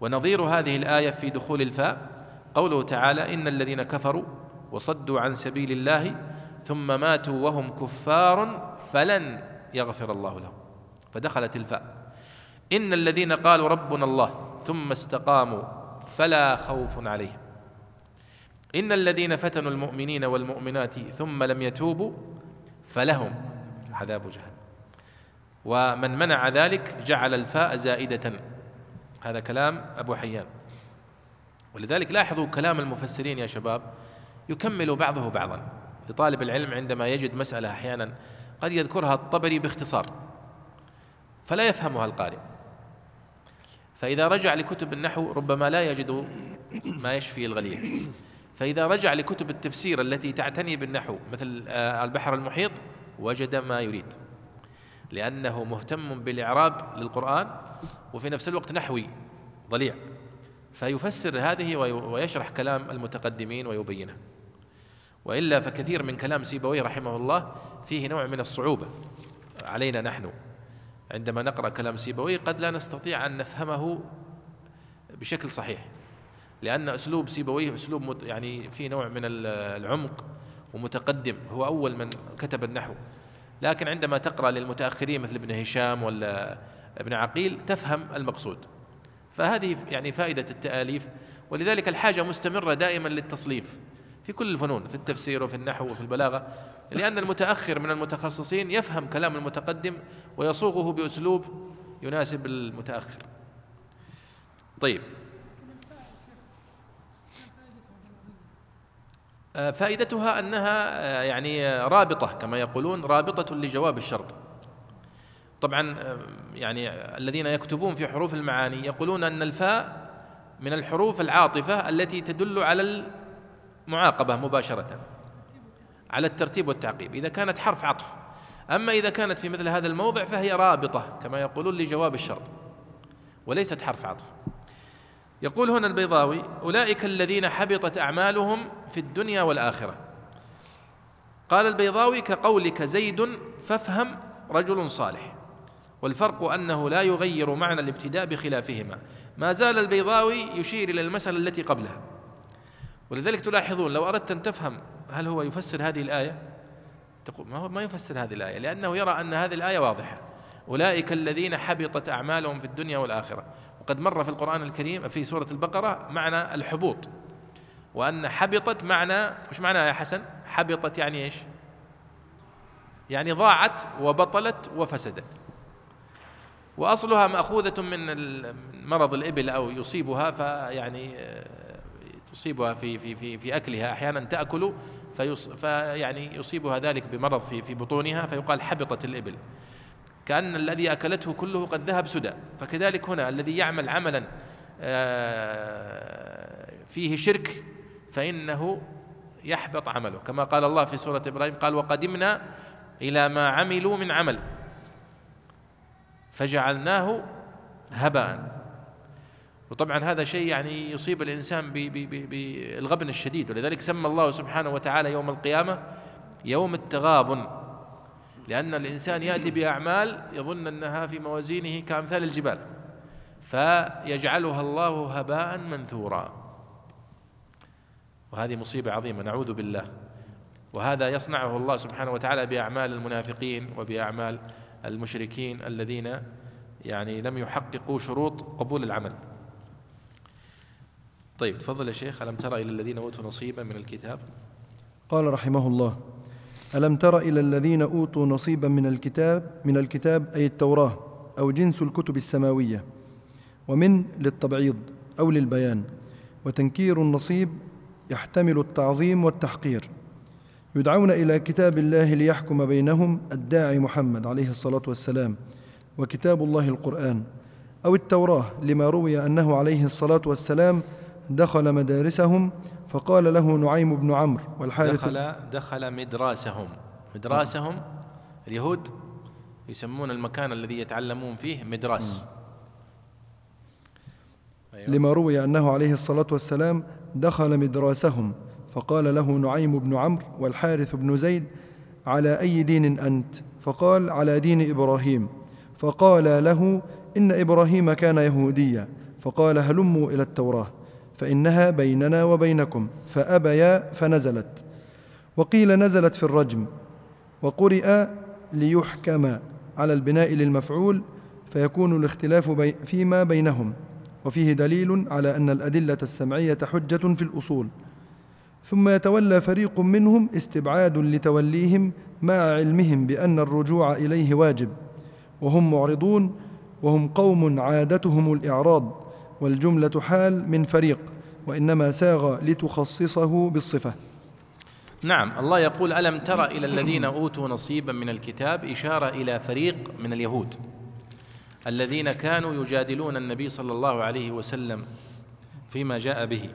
ونظير هذه الآية في دخول الفاء قوله تعالى إن الذين كفروا وصدوا عن سبيل الله ثم ماتوا وهم كفار فلن يغفر الله لهم. فدخلت الفاء إن الذين قالوا ربنا الله ثم استقاموا فلا خوف عليهم. إن الذين فتنوا المؤمنين والمؤمنات ثم لم يتوبوا فلهم عذاب جهنم. ومن منع ذلك جعل الفاء زائدة. هذا كلام أبو حيان. ولذلك لاحظوا كلام المفسرين يا شباب يكمل بعضه بعضا. لطالب العلم عندما يجد مسألة أحيانا قد يذكرها الطبري باختصار فلا يفهمها القارئ. فإذا رجع لكتب النحو ربما لا يجد ما يشفي الغليل. فإذا رجع لكتب التفسير التي تعتني بالنحو مثل آه، البحر المحيط وجد ما يريد. لأنه مهتم بالإعراب للقرآن وفي نفس الوقت نحوي ضليع. فيفسر هذه ويشرح كلام المتقدمين ويبينه. وإلا فكثير من كلام سيبويه رحمه الله فيه نوع من الصعوبة. علينا نحن. عندما نقرأ كلام سيبويه قد لا نستطيع أن نفهمه بشكل صحيح. لأن أسلوب سيبويه أسلوب يعني في نوع من العمق ومتقدم. هو أول من كتب النحو. لكن عندما تقرأ للمتأخرين مثل ابن هشام ولا ابن عقيل تفهم المقصود. فهذه يعني فائدة التآليف. ولذلك الحاجة مستمرة دائما للتصليف. في كل الفنون في التفسير وفي النحو وفي البلاغة لأن المتأخر من المتخصصين يفهم كلام المتقدم ويصوغه بأسلوب يناسب المتأخر. طيب. آه، فائدتها أنها آه، يعني رابطة كما يقولون رابطة لجواب الشرط. طبعا آه، يعني الذين يكتبون في حروف المعاني يقولون أن الفاء من الحروف العاطفة التي تدل على المعاقبة مباشرة على الترتيب والتعقيب إذا كانت حرف عطف. أما إذا كانت في مثل هذا الموضع فهي رابطة كما يقولون لجواب الشرط وليست حرف عطف. يقول هنا البيضاوي أولئك الذين حبطت أعمالهم في الدنيا والآخرة. قال البيضاوي كقولك زيد فافهم رجل صالح. والفرق أنه لا يغير معنى الابتداء بخلافهما. ما زال البيضاوي يشير إلى المسألة التي قبلها. ولذلك تلاحظون لو أردت أن تفهم هل هو يفسر هذه الآية تقول ما هو ما يفسر هذه الآية لأنه يرى أن هذه الآية واضحة. أولئك الذين حبطت أعمالهم في الدنيا والآخرة. وقد مر في القرآن الكريم في سورة البقرة معنى الحبوط. وأن حبطت معنى وش معنى يا حسن؟ حبطت يعني إيش؟ يعني ضاعت وبطلت وفسدت. وأصلها مأخوذة من مرض الإبل أو يصيبها فيعني آه، تصيبها في في في في أكلها. أحيانا تأكل فيص فيعني يصيبها ذلك بمرض في في بطونها فيقال حبطت الإبل. كأن الذي أكلته كله قد ذهب سدى. فكذلك هنا الذي يعمل عملا آه، فيه شرك فإنه يحبط عمله. كما قال الله في سورة إبراهيم قال وقدمنا إلى ما عملوا من عمل فجعلناه هباء. وطبعا هذا شيء يعني يصيب الإنسان بالغبن الشديد. ولذلك سمى الله سبحانه وتعالى يوم القيامة يوم التغابن لأن الإنسان يأتي بأعمال يظن أنها في موازينه كأمثال الجبال فيجعلها الله هباء منثورا. وهذه مصيبة عظيمة نعوذ بالله. وهذا يصنعه الله سبحانه وتعالى بأعمال المنافقين وبأعمال المشركين الذين يعني لم يحققوا شروط قبول العمل. طيب تفضل يا شيخ. ألم ترى إلى الذين أوتوا نصيبا من الكتاب؟ قال رحمه الله ألم تر إلى الذين أوتوا نصيبا من الكتاب من الكتاب أي التوراة أو جنس الكتب السماوية ومن للتبعيض أو للبيان وتنكير النصيب يحتمل التعظيم والتحقير يدعون إلى كتاب الله ليحكم بينهم الداعي محمد عليه الصلاة والسلام وكتاب الله القرآن أو التوراة لما روي أنه عليه الصلاة والسلام دخل مدارسهم فقال له نعيم بن عمرو والحارث دخل دخل مدراسهم. مدراسهم اليهود يسمون المكان الذي يتعلمون فيه مدراس أيوة. لما روي أنه عليه الصلاة والسلام دخل مدراسهم فقال له نعيم بن عمرو والحارث بن زيد على أي دين أنت؟ فقال على دين إبراهيم. فقال له إن إبراهيم كان يهوديا. فقال هلموا إلى التوراة. فإنها بيننا وبينكم فأبيا فنزلت. وقيل نزلت في الرجم وقرئ ليحكم على البناء للمفعول فيكون الاختلاف فيما بينهم. وفيه دليل على أن الأدلة السمعية حجة في الأصول. ثم يتولى فريق منهم استبعاد لتوليهم مع علمهم بأن الرجوع إليه واجب. وهم معرضون وهم قوم عادتهم الإعراض والجملة حال من فريق. وإنما ساغ لتخصصه بالصفة. نعم الله يقول ألم تر إلى الذين أوتوا نصيبا من الكتاب إشارة إلى فريق من اليهود الذين كانوا يجادلون النبي صلى الله عليه وسلم فيما جاء به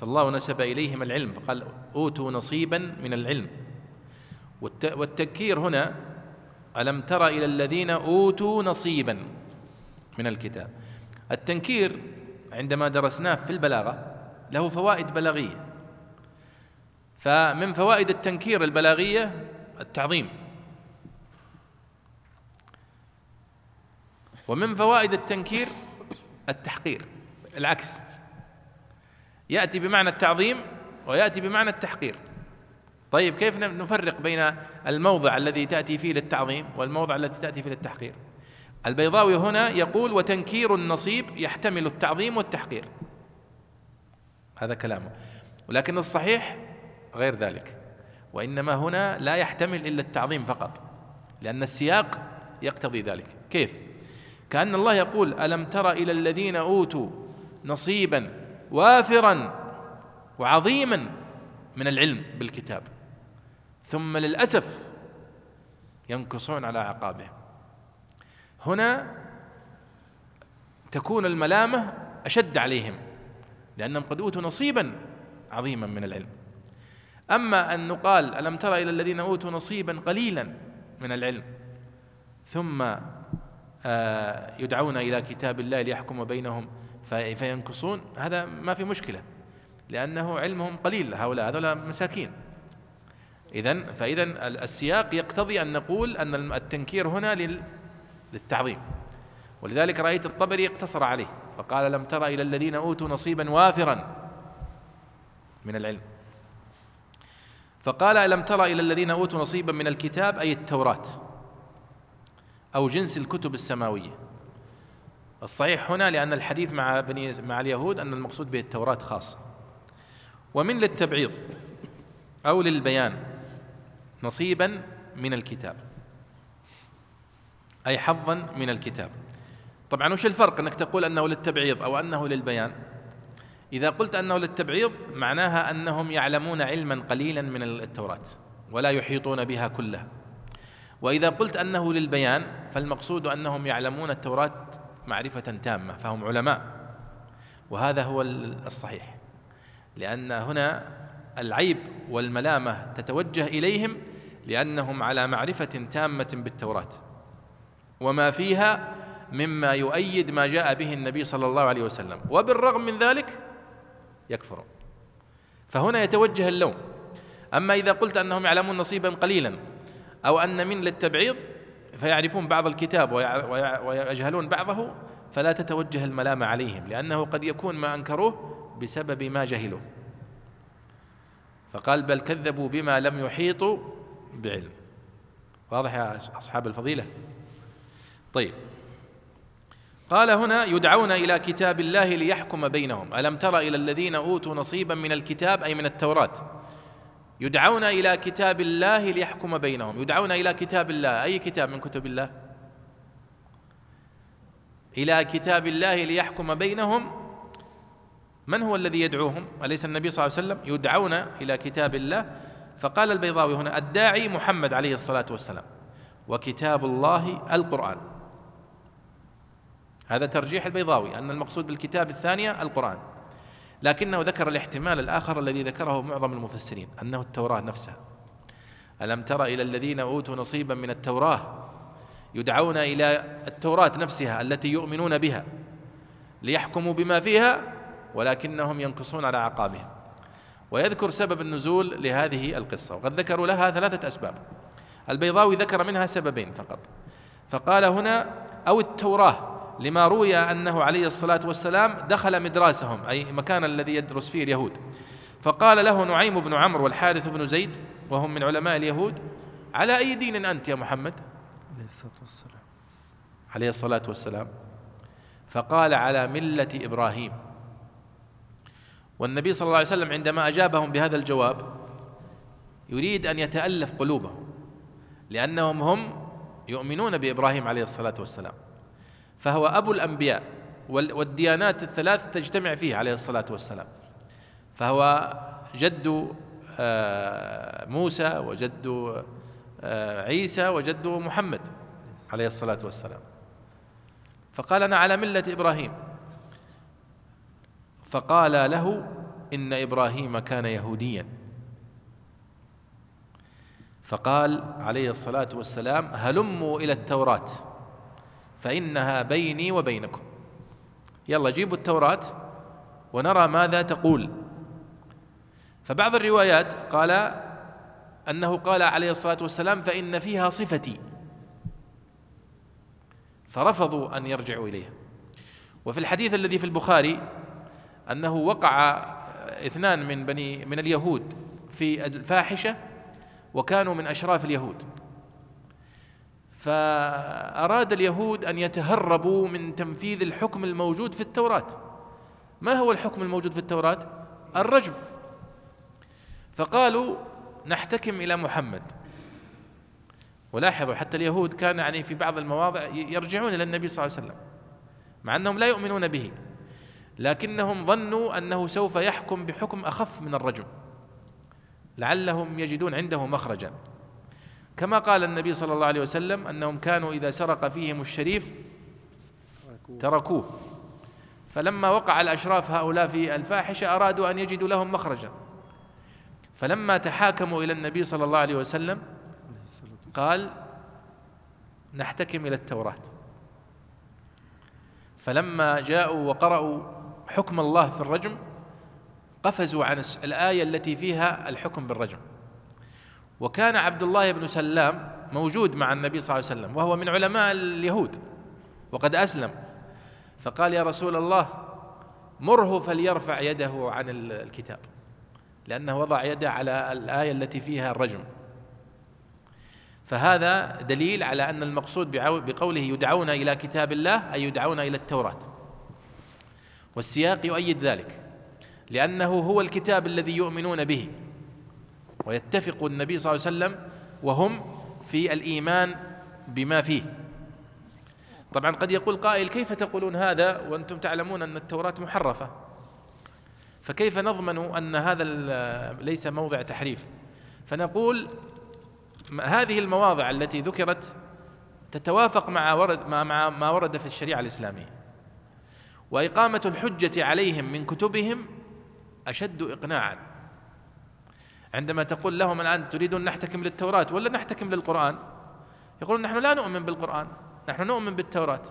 فالله نسب إليهم العلم فقال أوتوا نصيبا من العلم. والتذكير هنا ألم تر إلى الذين أوتوا نصيبا من الكتاب. التنكير عندما درسناه في البلاغة له فوائد بلاغية. فمن فوائد التنكير البلاغية التعظيم. ومن فوائد التنكير التحقير العكس. يأتي بمعنى التعظيم ويأتي بمعنى التحقير. طيب كيف نفرق بين الموضع الذي تأتي فيه للتعظيم والموضع الذي تأتي فيه للتحقير؟ البيضاوي هنا يقول وتنكير النصيب يحتمل التعظيم والتحقير. هذا كلامه. ولكن الصحيح غير ذلك. وإنما هنا لا يحتمل إلا التعظيم فقط لأن السياق يقتضي ذلك. كيف؟ كأن الله يقول ألم تر إلى الذين أوتوا نصيبا وافرا وعظيما من العلم بالكتاب ثم للأسف ينكصون على أعقابهم هنا تكون الملامة أشد عليهم. لأنهم قد أوتوا نصيبا عظيما من العلم. أما أن نقال ألم تر إلى الذين أوتوا نصيبا قليلا من العلم ثم آه، يدعون إلى كتاب الله ليحكم بينهم فينكصون هذا ما في مشكلة لأنه علمهم قليل هؤلاء هذول مساكين. إذا فإذا السياق يقتضي أن نقول أن التنكير هنا للتعظيم. ولذلك رأيت الطبري اقتصر عليه. فقال لم تر إلى الذين أوتوا نصيبا وافرا من العلم. فقال ألم تر إلى الذين أوتوا نصيبا من الكتاب أي التوراة أو جنس الكتب السماوية. الصحيح هنا لأن الحديث مع بني مع اليهود أن المقصود به التوراة خاصة. ومن للتبعيض أو للبيان نصيبا من الكتاب أي حظا من الكتاب. طبعا وش الفرق أنك تقول أنه للتبعيض أو أنه للبيان؟ إذا قلت أنه للتبعيض معناها أنهم يعلمون علما قليلا من التوراة ولا يحيطون بها كلها. وإذا قلت أنه للبيان فالمقصود أنهم يعلمون التوراة معرفة تامة فهم علماء. وهذا هو الصحيح. لأن هنا العيب والملامة تتوجه إليهم لأنهم على معرفة تامة بالتوراة. وما فيها مما يؤيد ما جاء به النبي صلى الله عليه وسلم. وبالرغم من ذلك يكفرون فهنا يتوجه اللوم. أما إذا قلت أنهم يعلمون نصيبا قليلا أو أن من للتبعيض فيعرفون بعض الكتاب ويجهلون بعضه فلا تتوجه الملامة عليهم لأنه قد يكون ما أنكروه بسبب ما جهلوا فقال بل كذبوا بما لم يحيطوا بعلم. واضح يا أصحاب الفضيلة؟ طيب. قال هنا يدعون إلى كتاب الله ليحكم بينهم. ألم تر إلى الذين أوتوا نصيبا من الكتاب أي من التوراة؟ يدعون إلى كتاب الله ليحكم بينهم. يدعون إلى كتاب الله. أي كتاب من كتب الله؟ إلى كتاب الله ليحكم بينهم. من هو الذي يدعوهم؟ أليس النبي صلى الله عليه وسلم؟ يدعون إلى كتاب الله. فقال البيضاوي هنا الداعي محمد عليه الصلاة والسلام وكتاب الله القرآن. هذا ترجيح البيضاوي أن المقصود بالكتاب الثانية القرآن لكنه ذكر الاحتمال الآخر الذي ذكره معظم المفسرين أنه التوراة نفسها. ألم تر إلى الذين أوتوا نصيبا من التوراة يدعون إلى التوراة نفسها التي يؤمنون بها ليحكموا بما فيها ولكنهم ينكصون على أعقابهم. ويذكر سبب النزول لهذه القصة وقد ذكروا لها ثلاثة أسباب. البيضاوي ذكر منها سببين فقط. فقال هنا أو التوراة لما روي أنه عليه الصلاة والسلام دخل مدراسهم أي مكان الذي يدرس فيه اليهود. فقال له نعيم بن عمرو والحارث بن زيد وهم من علماء اليهود على أي دين أنت يا محمد؟ عليه الصلاة والسلام. عليه الصلاة والسلام. فقال على ملة إبراهيم. والنبي صلى الله عليه وسلم عندما أجابهم بهذا الجواب يريد أن يتألف قلوبهم لأنهم هم يؤمنون بإبراهيم عليه الصلاة والسلام. فهو أبو الأنبياء والديانات الثلاث تجتمع فيه عليه الصلاة والسلام. فهو جد آه، موسى وجد آه، عيسى وجد محمد عليه الصلاة والسلام. فقال أنا على ملة إبراهيم. فقال له إن إبراهيم كان يهوديا. فقال عليه الصلاة والسلام هلموا إلى التوراة. فإنها بيني وبينكم. يلا جيبوا التوراة ونرى ماذا تقول. فبعض الروايات قال أنه قال عليه الصلاة والسلام فإن فيها صفتي. فرفضوا أن يرجعوا إليها. وفي الحديث الذي في البخاري أنه وقع اثنان من بني من اليهود في الفاحشة وكانوا من أشراف اليهود. فأراد اليهود أن يتهربوا من تنفيذ الحكم الموجود في التوراة. ما هو الحكم الموجود في التوراة؟ الرجم. فقالوا نحتكم إلى محمد. ولاحظوا حتى اليهود كان يعني في بعض المواضع يرجعون إلى النبي صلى الله عليه وسلم مع أنهم لا يؤمنون به. لكنهم ظنوا أنه سوف يحكم بحكم أخف من الرجم. لعلهم يجدون عنده مخرجا. كما قال النبي صلى الله عليه وسلم أنهم كانوا إذا سرق فيهم الشريف تركوه. فلما وقع الأشراف هؤلاء في الفاحشة أرادوا أن يجدوا لهم مخرجا. فلما تحاكموا إلى النبي صلى الله عليه وسلم قال نحتكم إلى التوراة. فلما جاءوا وقرأوا حكم الله في الرجم قفزوا عن الآية التي فيها الحكم بالرجم. وكان عبد الله بن سلام موجود مع النبي صلى الله عليه وسلم وهو من علماء اليهود وقد أسلم. فقال يا رسول الله مره فليرفع يده عن الكتاب لأنه وضع يده على الآية التي فيها الرجم. فهذا دليل على أن المقصود بقوله يدعون إلى كتاب الله أي يدعون إلى التوراة. والسياق يؤيد ذلك لأنه هو الكتاب الذي يؤمنون به. ويتفق النبي صلى الله عليه وسلم وهم في الإيمان بما فيه. طبعا قد يقول قائل كيف تقولون هذا وأنتم تعلمون أن التوراة محرفة؟ فكيف نضمن أن هذا ليس موضع تحريف؟ فنقول هذه المواضع التي ذكرت تتوافق مع ورد مع ما ورد في الشريعة الإسلامية. وإقامة الحجة عليهم من كتبهم أشد إقناعا. عندما تقول لهم الآن تريدون نحتكم للتوراة ولا نحتكم للقرآن؟ يقولون نحن لا نؤمن بالقرآن نحن نؤمن بالتوراة.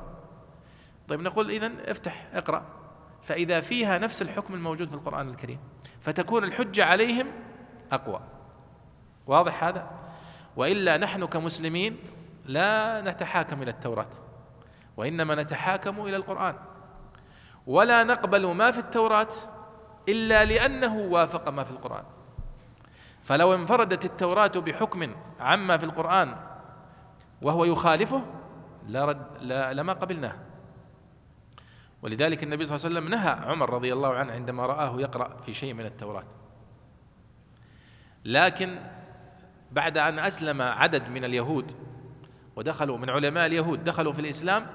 طيب نقول إذن افتح اقرأ. فإذا فيها نفس الحكم الموجود في القرآن الكريم فتكون الحجة عليهم أقوى. واضح هذا؟ وإلا نحن كمسلمين لا نتحاكم إلى التوراة وإنما نتحاكم إلى القرآن. ولا نقبل ما في التوراة إلا لأنه وافق ما في القرآن. فلو انفردت التوراة بحكم عما في القرآن وهو يخالفه لرد لا لما قبلناه. ولذلك النبي صلى الله عليه وسلم نهى عمر رضي الله عنه عندما رآه يقرأ في شيء من التوراة. لكن بعد أن أسلم عدد من اليهود ودخلوا من علماء اليهود دخلوا في الإسلام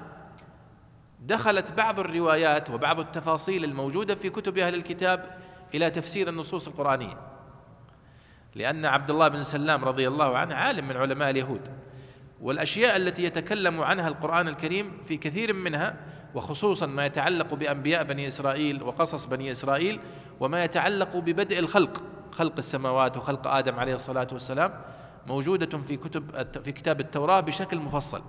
دخلت بعض الروايات وبعض التفاصيل الموجودة في كتب أهل الكتاب إلى تفسير النصوص القرآنية. لأن عبد الله بن سلام رضي الله عنه عالم من علماء اليهود والأشياء التي يتكلم عنها القرآن الكريم في كثير منها وخصوصا ما يتعلق بأنبياء بني إسرائيل وقصص بني إسرائيل وما يتعلق ببدء الخلق خلق السماوات وخلق آدم عليه الصلاة والسلام موجودة في كتب في كتاب التوراة بشكل مفصل.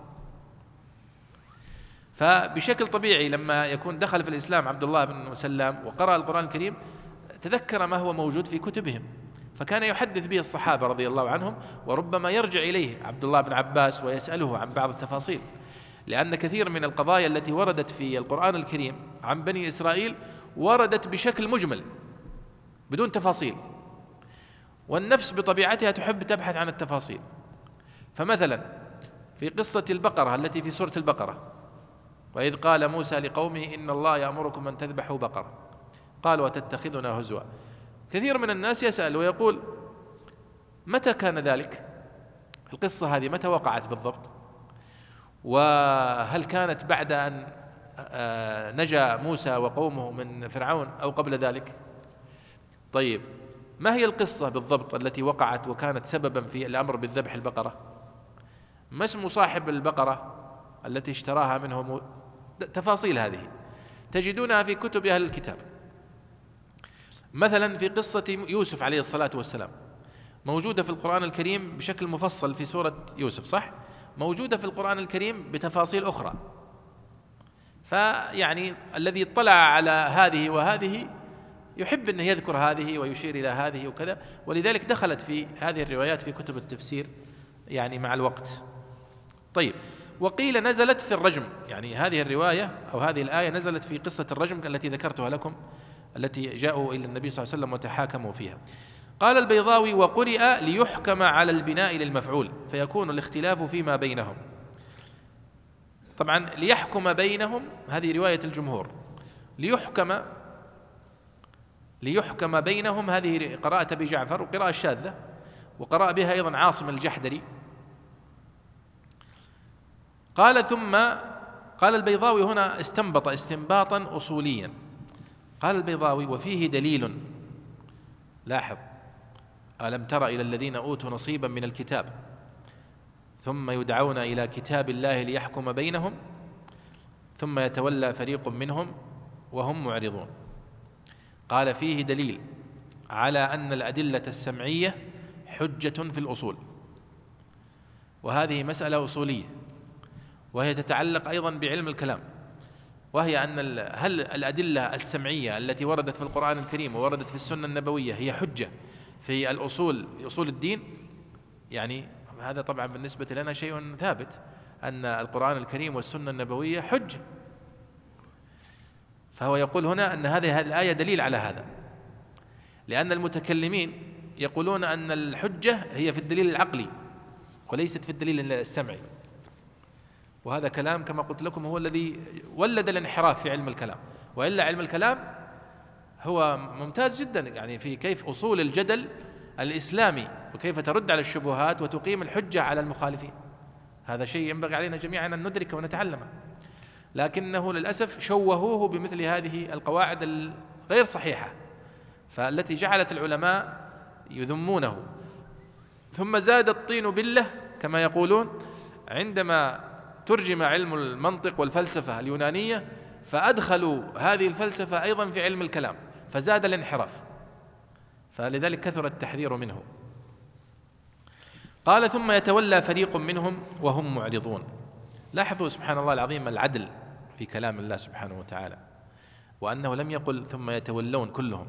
فبشكل طبيعي لما يكون دخل في الإسلام عبد الله بن سلام وقرأ القرآن الكريم تذكر ما هو موجود في كتبهم. فكان يحدث به الصحابة رضي الله عنهم وربما يرجع إليه عبد الله بن عباس ويسأله عن بعض التفاصيل. لأن كثير من القضايا التي وردت في القرآن الكريم عن بني إسرائيل وردت بشكل مجمل بدون تفاصيل. والنفس بطبيعتها تحب تبحث عن التفاصيل. فمثلا في قصة البقرة التي في سورة البقرة وإذ قال موسى لقومه إن الله يأمركم أن تذبحوا بقرة. قالوا وتتخذنا هزوا. كثير من الناس يسأل ويقول متى كان ذلك؟ القصة هذه متى وقعت بالضبط؟ وهل كانت بعد أن آه، نجا موسى وقومه من فرعون أو قبل ذلك؟ طيب ما هي القصة بالضبط التي وقعت وكانت سببا في الأمر بالذبح البقرة؟ ما اسم صاحب البقرة التي اشتراها منه تفاصيل هذه. تجدونها في كتب أهل الكتاب. مثلا في قصة يوسف عليه الصلاة والسلام. موجودة في القرآن الكريم بشكل مفصل في سورة يوسف صح؟ موجودة في القرآن الكريم بتفاصيل أخرى. فيعني الذي اطلع على هذه وهذه يحب أنه يذكر هذه ويشير إلى هذه وكذا. ولذلك دخلت في هذه الروايات في كتب التفسير يعني مع الوقت. طيب وقيل نزلت في الرجم. يعني هذه الرواية أو هذه الآية نزلت في قصة الرجم التي ذكرتها لكم. التي جاءوا إلى النبي صلى الله عليه وسلم وتحاكموا فيها. قال البيضاوي وقرئ ليحكم على البناء للمفعول فيكون الاختلاف فيما بينهم. طبعا ليحكم بينهم هذه رواية الجمهور. ليحكم ليحكم بينهم هذه قراءة أبي جعفر وقراءة شاذة وقرأ بها أيضا عاصم الجحدري. قال ثم قال البيضاوي هنا استنبط استنباطا أصوليا. قال البيضاوي وفيه دليل. لاحظ. ألم تر إلى الذين أوتوا نصيبا من الكتاب ثم يدعون إلى كتاب الله ليحكم بينهم ثم يتولى فريق منهم وهم معرضون. قال فيه دليل على أن الأدلة السمعية حجة في الأصول. وهذه مسألة أصولية وهي تتعلق أيضا بعلم الكلام. وهي أن هل الأدلة السمعية التي وردت في القرآن الكريم ووردت في السنة النبوية هي حجة في الأصول أصول الدين؟ يعني هذا طبعا بالنسبة لنا شيء ثابت أن القرآن الكريم والسنة النبوية حجة. فهو يقول هنا أن هذه الآية دليل على هذا. لأن المتكلمين يقولون أن الحجة هي في الدليل العقلي وليست في الدليل السمعي. وهذا كلام كما قلت لكم هو الذي ولد الانحراف في علم الكلام. وإلا علم الكلام هو ممتاز جدا يعني في كيف أصول الجدل الإسلامي وكيف ترد على الشبهات وتقيم الحجة على المخالفين. هذا شيء ينبغي علينا جميعا أن ندركه ونتعلمه. لكنه للأسف شوهوه بمثل هذه القواعد الغير صحيحة فالتي جعلت العلماء يذمونه. ثم زاد الطين بله كما يقولون عندما ترجم علم المنطق والفلسفة اليونانية فأدخلوا هذه الفلسفة أيضا في علم الكلام فزاد الانحراف. فلذلك كثر التحذير منه. قال ثم يتولى فريق منهم وهم معرضون. لاحظوا سبحان الله العظيم العدل في كلام الله سبحانه وتعالى وأنه لم يقل ثم يتولون كلهم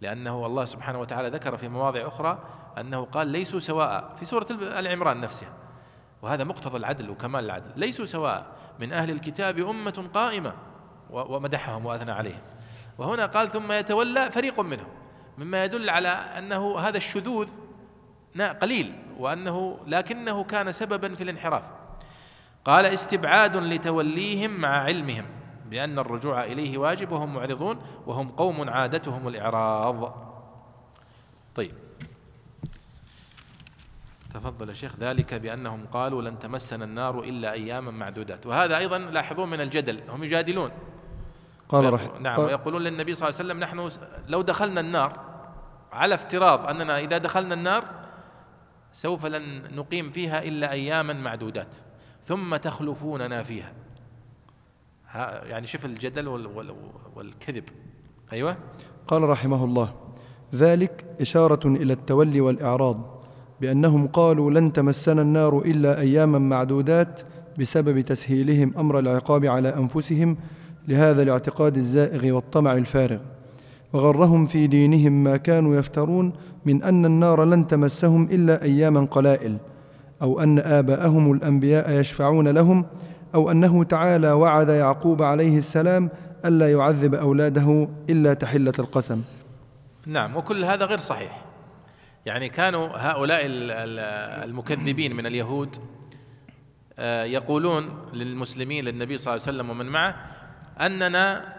لأنه الله سبحانه وتعالى ذكر في مواضع أخرى أنه قال ليسوا سواء في سورة العمران نفسها. وهذا مقتضى العدل وكمال العدل. ليسوا سواء من أهل الكتاب أمة قائمة ومدحهم وأثنى عليهم. وهنا قال ثم يتولى فريق منهم. مما يدل على أنه هذا الشذوذ قليل وأنه لكنه كان سببا في الانحراف. قال استبعاد لتوليهم مع علمهم بأن الرجوع إليه واجب وهم معرضون وهم قوم عادتهم الإعراض. طيب. تفضل يا شيخ ذلك بأنهم قالوا لن تمسنا النار إلا أياما معدودات. وهذا أيضا لاحظون من الجدل هم يجادلون. قال رح نعم ويقولون للنبي صلى الله عليه وسلم نحن لو دخلنا النار على افتراض أننا إذا دخلنا النار سوف لن نقيم فيها إلا أياما معدودات. ثم تخلفوننا فيها. يعني شوف الجدل والكذب. أيوة. قال رحمه الله ذلك إشارة إلى التولي والإعراض. بأنهم قالوا لن تمسنا النار إلا أياما معدودات بسبب تسهيلهم أمر العقاب على أنفسهم لهذا الاعتقاد الزائغ والطمع الفارغ. وغرهم في دينهم ما كانوا يفترون من أن النار لن تمسهم إلا أياما قلائل أو أن آباءهم الأنبياء يشفعون لهم أو أنه تعالى وعد يعقوب عليه السلام ألا يعذب أولاده إلا تحلة القسم. نعم وكل هذا غير صحيح. يعني كانوا هؤلاء المكذبين من اليهود آه، يقولون للمسلمين للنبي صلى الله عليه وسلم ومن معه أننا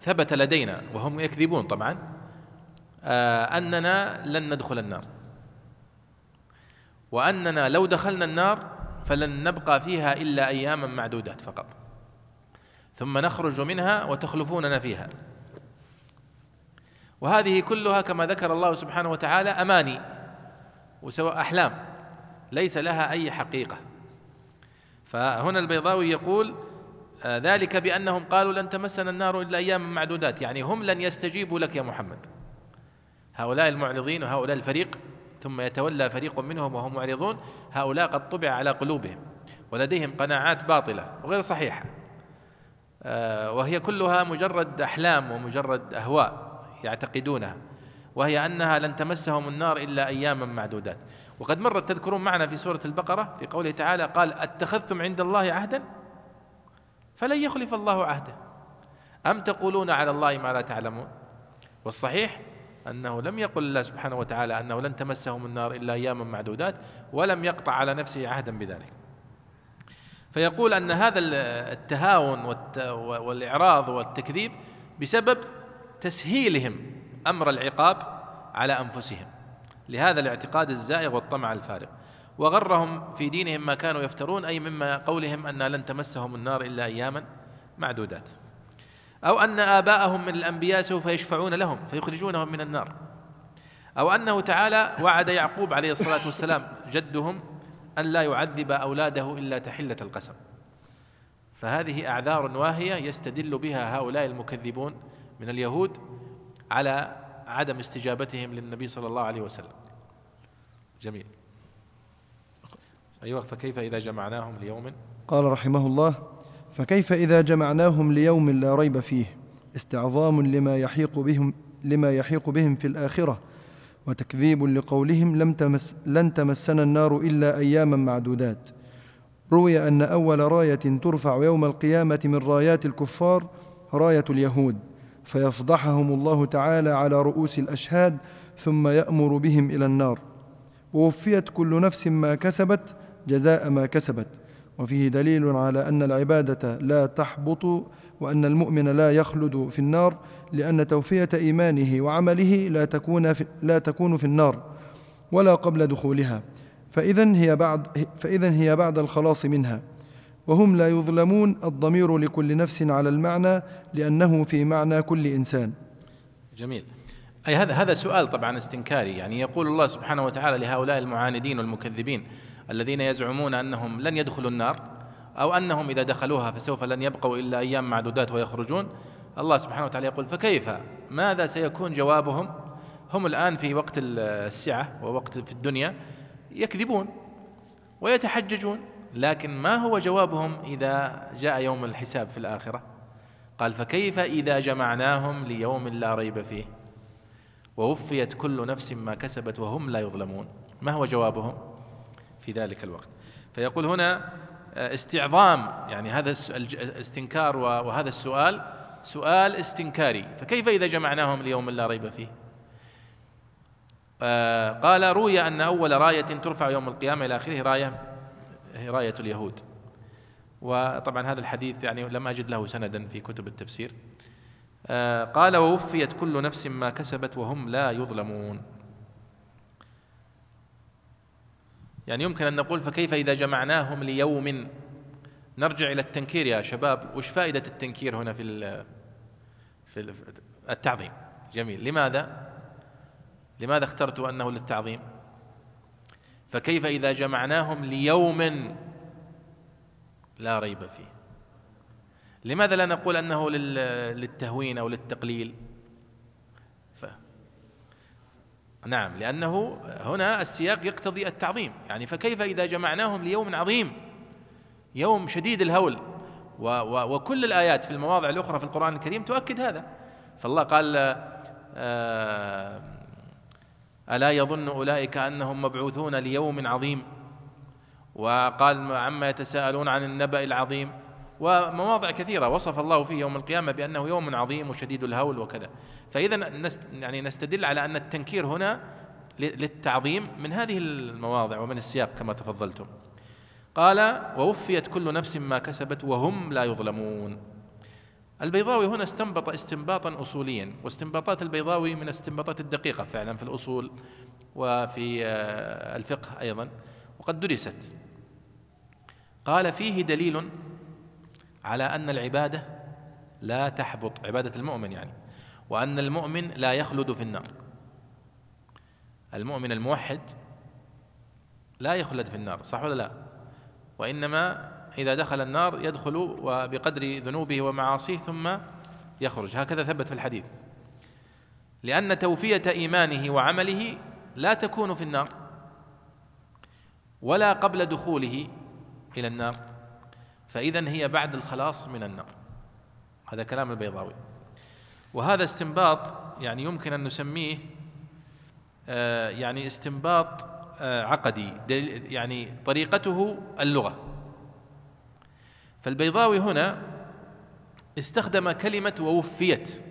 ثبت لدينا وهم يكذبون طبعا آه، أننا لن ندخل النار. وأننا لو دخلنا النار فلن نبقى فيها إلا اياما معدودات فقط. ثم نخرج منها وتخلفوننا فيها. وهذه كلها كما ذكر الله سبحانه وتعالى أماني وسواء أحلام ليس لها أي حقيقة. فهنا البيضاوي يقول آه، ذلك بأنهم قالوا لن تمسنا النار إلا اياما معدودات يعني هم لن يستجيبوا لك يا محمد. هؤلاء المعرضين وهؤلاء الفريق ثم يتولى فريق منهم وهم معرضون هؤلاء قد طبع على قلوبهم ولديهم قناعات باطلة وغير صحيحة. آه، وهي كلها مجرد أحلام ومجرد أهواء. يعتقدونها وهي أنها لن تمسهم النار إلا أياما معدودات. وقد مرت تذكرون معنا في سورة البقرة في قوله تعالى قال أتخذتم عند الله عهدا؟ فلن يخلف الله عهده. أم تقولون على الله ما لا تعلمون؟ والصحيح أنه لم يقل الله سبحانه وتعالى أنه لن تمسهم النار إلا أياما معدودات ولم يقطع على نفسه عهدا بذلك. فيقول أن هذا التهاون والإعراض والتكذيب بسبب تسهيلهم أمر العقاب على أنفسهم. لهذا الاعتقاد الزائغ والطمع الفارغ. وغرهم في دينهم ما كانوا يفترون أي مما قولهم أن لن تمسهم النار إلا أياما معدودات. أو أن آباءهم من الأنبياء سوف يشفعون لهم فيخرجونهم من النار. أو أنه تعالى وعد يعقوب عليه الصلاة والسلام جدهم أن لا يعذب أولاده إلا تحلة القسم. فهذه أعذار واهية يستدل بها هؤلاء المكذبون من اليهود على عدم استجابتهم للنبي صلى الله عليه وسلم. جميل. أيوة فكيف إذا جمعناهم ليوم؟ قال رحمه الله فكيف إذا جمعناهم ليوم لا ريب فيه؟ استعظام لما يحيق بهم لما يحيق بهم في الآخرة وتكذيب لقولهم لم تمس لن تمسنا النار إلا أياما معدودات. روي أن أول راية ترفع يوم القيامة من رايات الكفار راية اليهود. فيفضحهم الله تعالى على رؤوس الأشهاد ثم يأمر بهم إلى النار. ووفيت كل نفس ما كسبت جزاء ما كسبت. وفيه دليل على أن العبادة لا تحبط وأن المؤمن لا يخلد في النار لأن توفية إيمانه وعمله لا تكون في, لا تكون في النار ولا قبل دخولها. فإذا هي بعد فإذا هي بعد الخلاص منها. وهم لا يظلمون الضمير لكل نفس على المعنى لأنه في معنى كل إنسان. جميل. أي هذا هذا سؤال طبعا استنكاري. يعني يقول الله سبحانه وتعالى لهؤلاء المعاندين والمكذبين الذين يزعمون أنهم لن يدخلوا النار أو أنهم إذا دخلوها فسوف لن يبقوا إلا أيام معدودات ويخرجون. الله سبحانه وتعالى يقول فكيف؟ ماذا سيكون جوابهم؟ هم الآن في وقت السعة ووقت في الدنيا يكذبون ويتحججون. لكن ما هو جوابهم إذا جاء يوم الحساب في الآخرة؟ قال فكيف إذا جمعناهم ليوم لا ريب فيه؟ ووفيت كل نفس ما كسبت وهم لا يظلمون. ما هو جوابهم في ذلك الوقت؟ فيقول هنا آه، استعظام يعني هذا الاستنكار وهذا السؤال سؤال استنكاري. فكيف إذا جمعناهم ليوم لا ريب فيه؟ آه، قال روي أن أول راية ترفع يوم القيامة إلى آخره راية راية اليهود. وطبعا هذا الحديث يعني لم أجد له سندا في كتب التفسير. آه، قال ووفيت كل نفس ما كسبت وهم لا يظلمون. يعني يمكن أن نقول فكيف إذا جمعناهم ليوم؟ نرجع إلى التنكير يا شباب. وش فائدة التنكير هنا في في التعظيم؟ جميل. لماذا؟ لماذا اخترت أنه للتعظيم؟ فكيف إذا جمعناهم ليوم لا ريب فيه؟ لماذا لا نقول أنه للتهوين أو للتقليل؟ نعم لأنه هنا السياق يقتضي التعظيم. يعني فكيف إذا جمعناهم ليوم عظيم؟ يوم شديد الهول. و و وكل الآيات في المواضع الأخرى في القرآن الكريم تؤكد هذا. فالله قال آه ألا يظن أولئك أنهم مبعوثون ليوم عظيم؟ وقال عما يتساءلون عن النبأ العظيم. ومواضع كثيرة وصف الله فيه يوم القيامة بأنه يوم عظيم وشديد الهول وكذا. نست يعني نستدل على أن التنكير هنا للتعظيم من هذه المواضع ومن السياق كما تفضلتم. قال ووفيت كل نفس ما كسبت وهم لا يظلمون. البيضاوي هنا استنبط استنباطا اصوليا واستنباطات البيضاوي من الاستنباطات الدقيقة فعلا في الأصول وفي آه، الفقه أيضا. وقد درست. قال فيه دليل على أن العبادة لا تحبط عبادة المؤمن يعني وأن المؤمن لا يخلد في النار. المؤمن الموحد لا يخلد في النار صح ولا لا؟ وإنما إذا دخل النار يدخل وبقدر ذنوبه ومعاصيه ثم يخرج. هكذا ثبت في الحديث. لأن توفية إيمانه وعمله لا تكون في النار ولا قبل دخوله إلى النار فإذا هي بعد الخلاص من النار. هذا كلام البيضاوي. وهذا استنباط يعني يمكن أن نسميه آه، يعني استنباط آه، عقدي يعني طريقته اللغة. فالبيضاوي هنا استخدم كلمة ووفيت.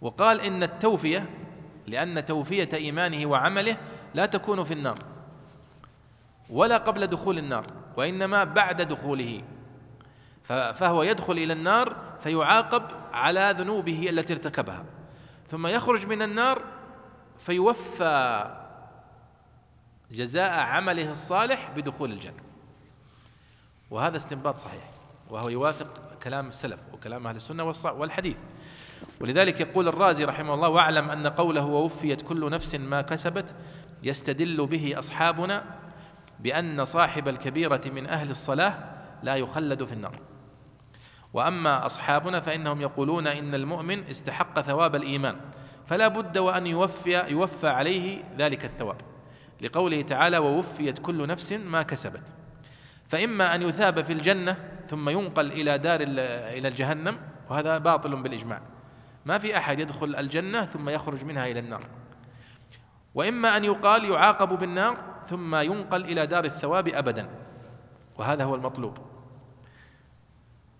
وقال إن التوفية لأن توفية إيمانه وعمله لا تكون في النار ولا قبل دخول النار وإنما بعد دخوله. فهو يدخل إلى النار فيعاقب على ذنوبه التي ارتكبها. ثم يخرج من النار فيوفى جزاء عمله الصالح بدخول الجنة. وهذا استنباط صحيح وهو يوافق كلام السلف وكلام أهل السنة والحديث. ولذلك يقول الرازي رحمه الله واعلم أن قوله ووفيت كل نفس ما كسبت يستدل به أصحابنا بأن صاحب الكبيرة من أهل الصلاة لا يخلد في النار. وأما أصحابنا فإنهم يقولون إن المؤمن استحق ثواب الإيمان فلا بد وأن يوفي يوفى عليه ذلك الثواب. لقوله تعالى ووفيت كل نفس ما كسبت فإما أن يثاب في الجنة ثم ينقل إلى دار إلى الجهنم وهذا باطل بالإجماع. ما في أحد يدخل الجنة ثم يخرج منها إلى النار. وإما أن يقال يعاقب بالنار ثم ينقل إلى دار الثواب أبدا وهذا هو المطلوب.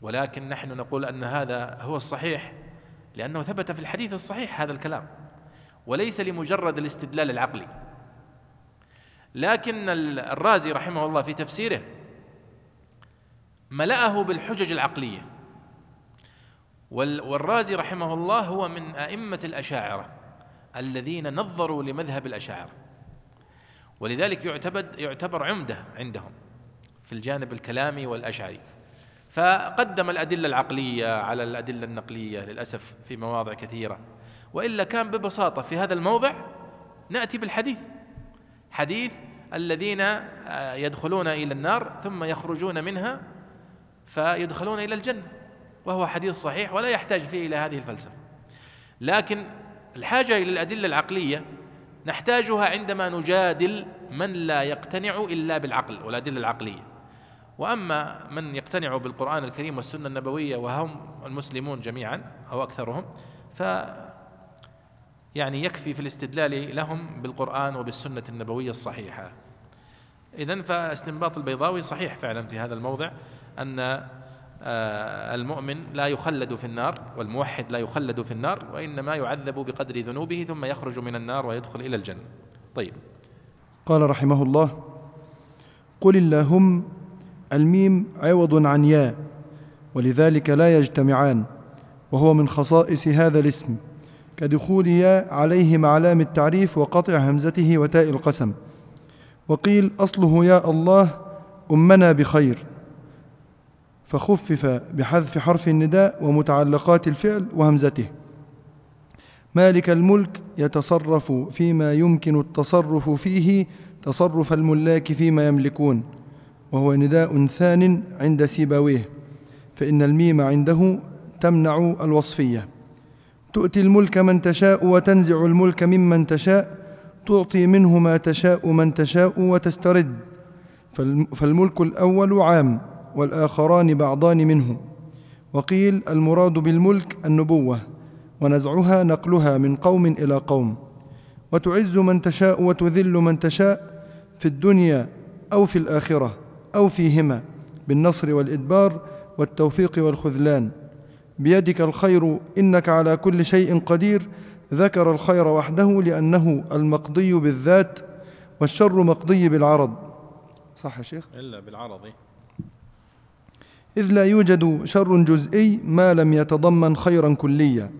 ولكن نحن نقول أن هذا هو الصحيح لأنه ثبت في الحديث الصحيح هذا الكلام. وليس لمجرد الاستدلال العقلي. لكن الرازي رحمه الله في تفسيره ملأه بالحجج العقلية. والرازي رحمه الله هو من أئمة الأشاعرة الذين نظروا لمذهب الأشاعرة. ولذلك يعتبر يعتبر عمدة عندهم في الجانب الكلامي والأشعري. فقدم الأدلة العقلية على الأدلة النقلية للأسف في مواضع كثيرة. وإلا كان ببساطة في هذا الموضع نأتي بالحديث. حديث الذين آه، يدخلون إلى النار ثم يخرجون منها فيدخلون إلى الجنة وهو حديث صحيح ولا يحتاج فيه إلى هذه الفلسفة. لكن الحاجة إلى الأدلة العقلية نحتاجها عندما نجادل من لا يقتنع إلا بالعقل والأدلة العقلية. وأما من يقتنع بالقرآن الكريم والسنة النبوية وهم المسلمون جميعا أو أكثرهم ف يعني يكفي في الاستدلال لهم بالقرآن وبالسنة النبوية الصحيحة. اذا فاستنباط البيضاوي صحيح فعلا في هذا الموضع. أن آه، المؤمن لا يخلد في النار والموحد لا يخلد في النار وإنما يعذب بقدر ذنوبه ثم يخرج من النار ويدخل إلى الجنة. طيب. قال رحمه الله قل اللهم الميم عوض عن ياء ولذلك لا يجتمعان وهو من خصائص هذا الاسم كدخول ياء مع لام التعريف وقطع همزته وتاء القسم. وقيل أصله يا الله أمنا بخير. فخفف بحذف حرف النداء ومتعلقات الفعل وهمزته. مالك الملك يتصرف فيما يمكن التصرف فيه تصرف الملاك فيما يملكون وهو نداء ثان عند سيبويه فإن الميم عنده تمنع الوصفية. تؤتي الملك من تشاء وتنزع الملك ممن تشاء تعطي منه ما تشاء من تشاء وتسترد. فالملك الأول عام. والآخران بعضان منه. وقيل المراد بالملك النبوة ونزعها نقلها من قوم إلى قوم. وتعز من تشاء وتذل من تشاء في الدنيا أو في الآخرة أو فيهما بالنصر والإدبار والتوفيق والخذلان. بيدك الخير إنك على كل شيء قدير. ذكر الخير وحده لأنه المقضي بالذات والشر مقضي بالعرض. صح يا شيخ؟ إلا بالعرض. إذ لا يوجد شر جزئي ما لم يتضمن خيرا كليا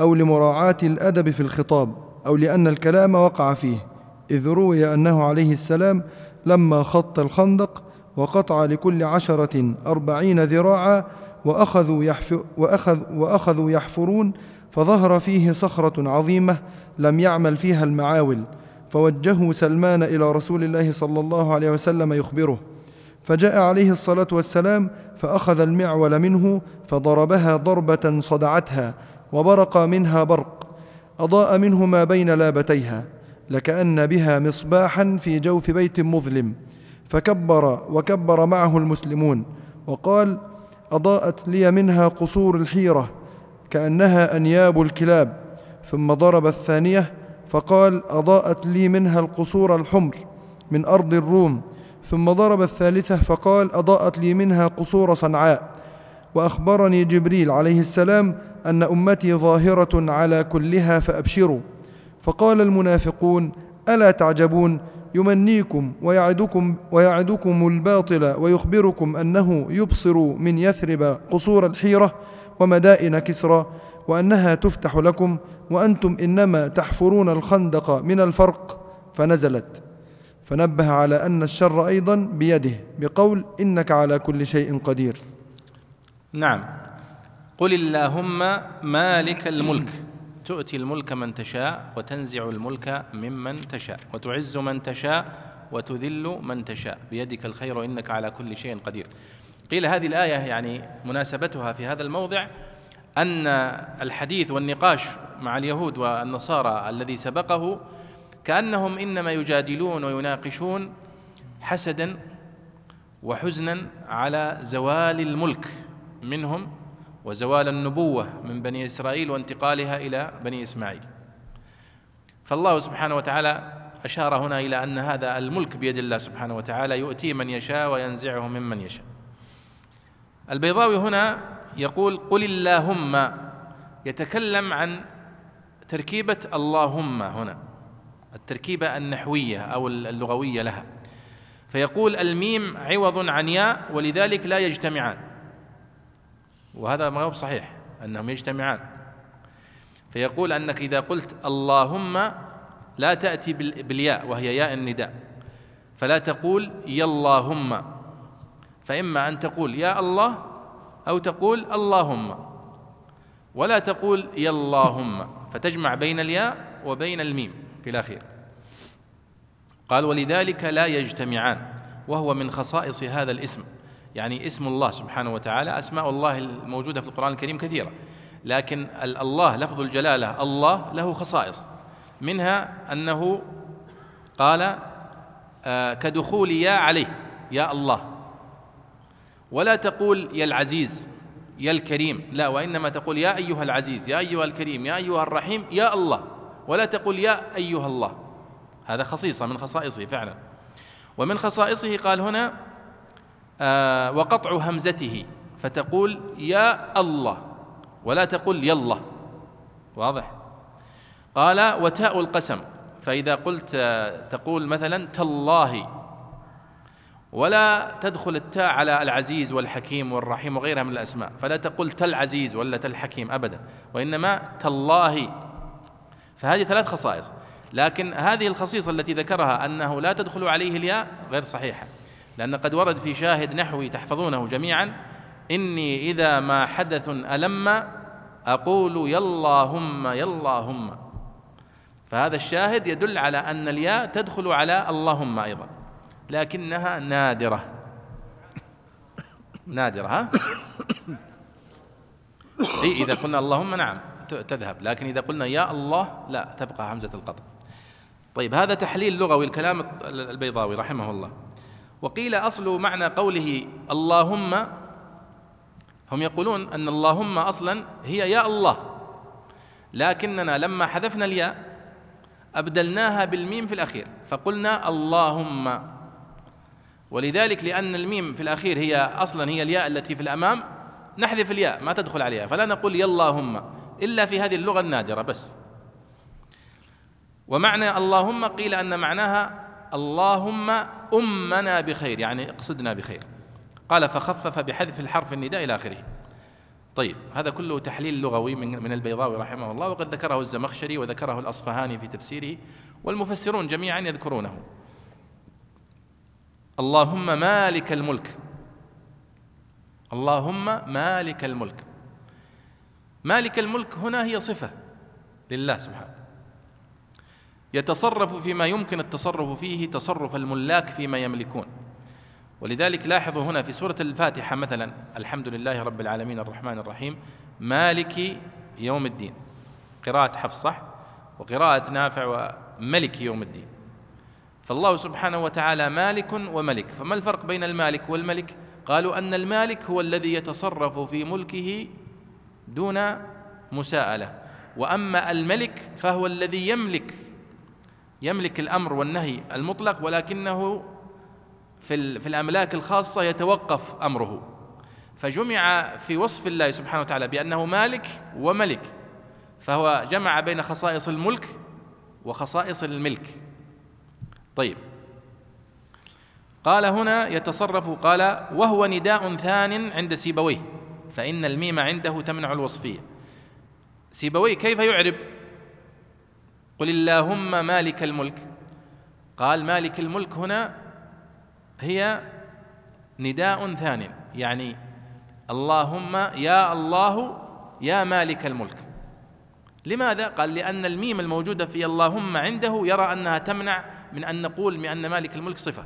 أو لمراعاة الأدب في الخطاب أو لأن الكلام وقع فيه إذ روي أنه عليه السلام لما خط الخندق وقطع لكل عشرة أربعين ذراعا وأخذوا, يحفر وأخذ وأخذوا يحفرون فظهر فيه صخرة عظيمة لم يعمل فيها المعاول فوجهوا سلمان إلى رسول الله صلى الله عليه وسلم يخبره. فجاء عليه الصلاة والسلام فأخذ المعول منه فضربها ضربة صدعتها وبرق منها برق. أضاء منه ما بين لابتيها لكأن بها مصباحا في جوف بيت مظلم. فكبر وكبر معه المسلمون وقال أضاءت لي منها قصور الحيرة كأنها أنياب الكلاب. ثم ضرب الثانية فقال أضاءت لي منها القصور الحمر من أرض الروم ثم ضرب الثالثة فقال أضاءت لي منها قصور صنعاء. وأخبرني جبريل عليه السلام أن أمتي ظاهرة على كلها فأبشروا. فقال المنافقون ألا تعجبون يمنيكم ويعدكم ويعدكم الباطل ويخبركم أنه يبصر من يثرب قصور الحيرة ومدائن كسرى وأنها تفتح لكم وأنتم إنما تحفرون الخندق من الفرق. فنزلت. فنبه على أن الشر أيضا بيده بقول إنك على كل شيء قدير. نعم. قل اللهم مالك الملك. تؤتي الملك من تشاء وتنزع الملك ممن تشاء. وتعز من تشاء وتذل من تشاء. بيدك الخير انك على كل شيء قدير. قيل هذه الآية يعني مناسبتها في هذا الموضع أن الحديث والنقاش مع اليهود والنصارى الذي سبقه كأنهم إنما يجادلون ويناقشون حسدا وحزنا على زوال الملك منهم وزوال النبوة من بني إسرائيل وانتقالها إلى بني إسماعيل. فالله سبحانه وتعالى أشار هنا إلى أن هذا الملك بيد الله سبحانه وتعالى يؤتي من يشاء وينزعه ممن يشاء. البيضاوي هنا يقول قل اللهم يتكلم عن تركيبة اللهم هنا. التركيبة النحوية أو اللغوية لها. فيقول الميم عوض عن ياء ولذلك لا يجتمعان. وهذا ما هو صحيح أنهم يجتمعان. فيقول أنك إذا قلت اللهم لا تأتي بالياء وهي ياء النداء فلا تقول يا اللهم. فإما أن تقول يا الله أو تقول اللهم. ولا تقول يا اللهم فتجمع بين الياء وبين الميم. في الأخير قال ولذلك لا يجتمعان. وهو من خصائص هذا الاسم. يعني اسم الله سبحانه وتعالى أسماء الله الموجودة في القرآن الكريم كثيرة. لكن الله لفظ الجلالة الله له خصائص. منها أنه قال آه كدخول يا عليه يا الله. ولا تقول يا العزيز يا الكريم. لا وإنما تقول يا أيها العزيز يا أيها الكريم يا أيها الرحيم يا الله. ولا تقول يا أيها الله. هذا خصيصة من خصائصه فعلا. ومن خصائصه قال هنا آه وقطع همزته فتقول يا الله ولا تقول يلا واضح؟ قال وتاء القسم فإذا قلت آه تقول مثلا تالله ولا تدخل التاء على العزيز والحكيم والرحيم وغيرها من الأسماء. فلا تقول تل عزيز ولا تل حكيم أبدا وإنما تالله. فهذه ثلاث خصائص. لكن هذه الخصيصة التي ذكرها أنه لا تدخل عليه الياء غير صحيحة لأن قد ورد في شاهد نحوي تحفظونه جميعا إني إذا ما حدث ألم أقول يلاهم يلاهم فهذا الشاهد يدل على أن الياء تدخل على اللهم أيضا لكنها نادرة. نادرة ها؟ أي إذا قلنا اللهم نعم. تذهب. لكن إذا قلنا يا الله لا تبقى همزة القطع. طيب هذا تحليل لغوي الكلام البيضاوي رحمه الله. وقيل أصل معنى قوله اللهم هم يقولون أن اللهم أصلا هي يا الله. لكننا لما حذفنا الياء أبدلناها بالميم في الأخير فقلنا اللهم. ولذلك لأن الميم في الأخير هي أصلا هي الياء التي في الأمام نحذف الياء ما تدخل عليها. فلا نقول يا اللهم. إلا في هذه اللغة النادرة بس. ومعنى اللهم قيل أن معناها اللهم أمنا بخير يعني اقصدنا بخير. قال فخفف بحذف الحرف النداء إلى آخره. طيب هذا كله تحليل لغوي من من البيضاوي رحمه الله وقد ذكره الزمخشري وذكره الأصفهاني في تفسيره والمفسرون جميعا يذكرونه. اللهم مالك الملك. اللهم مالك الملك. مالك الملك هنا هي صفة لله سبحانه. يتصرف فيما يمكن التصرف فيه تصرف الملاك فيما يملكون. ولذلك لاحظوا هنا في سورة الفاتحة مثلا الحمد لله رب العالمين الرحمن الرحيم مالك يوم الدين. قراءة حفص صح وقراءة نافع وملك يوم الدين. فالله سبحانه وتعالى مالك وملك. فما الفرق بين المالك والملك؟ قالوا أن المالك هو الذي يتصرف في ملكه دون مساءلة. وأما الملك فهو الذي يملك يملك الأمر والنهي المطلق ولكنه في في الأملاك الخاصة يتوقف أمره. فجمع في وصف الله سبحانه وتعالى بأنه مالك وملك فهو جمع بين خصائص الملك وخصائص الملك. طيب. قال هنا يتصرف قال وهو نداء ثان عند سيبويه. فإن الميم عنده تمنع الوصفية سيبويه كيف يعرب؟ قل اللهم مالك الملك. قال مالك الملك هنا هي نداء ثان يعني اللهم يا الله يا مالك الملك. لماذا؟ قال لأن الميم الموجودة في اللهم عنده يرى أنها تمنع من أن نقول بأن مالك الملك صفة.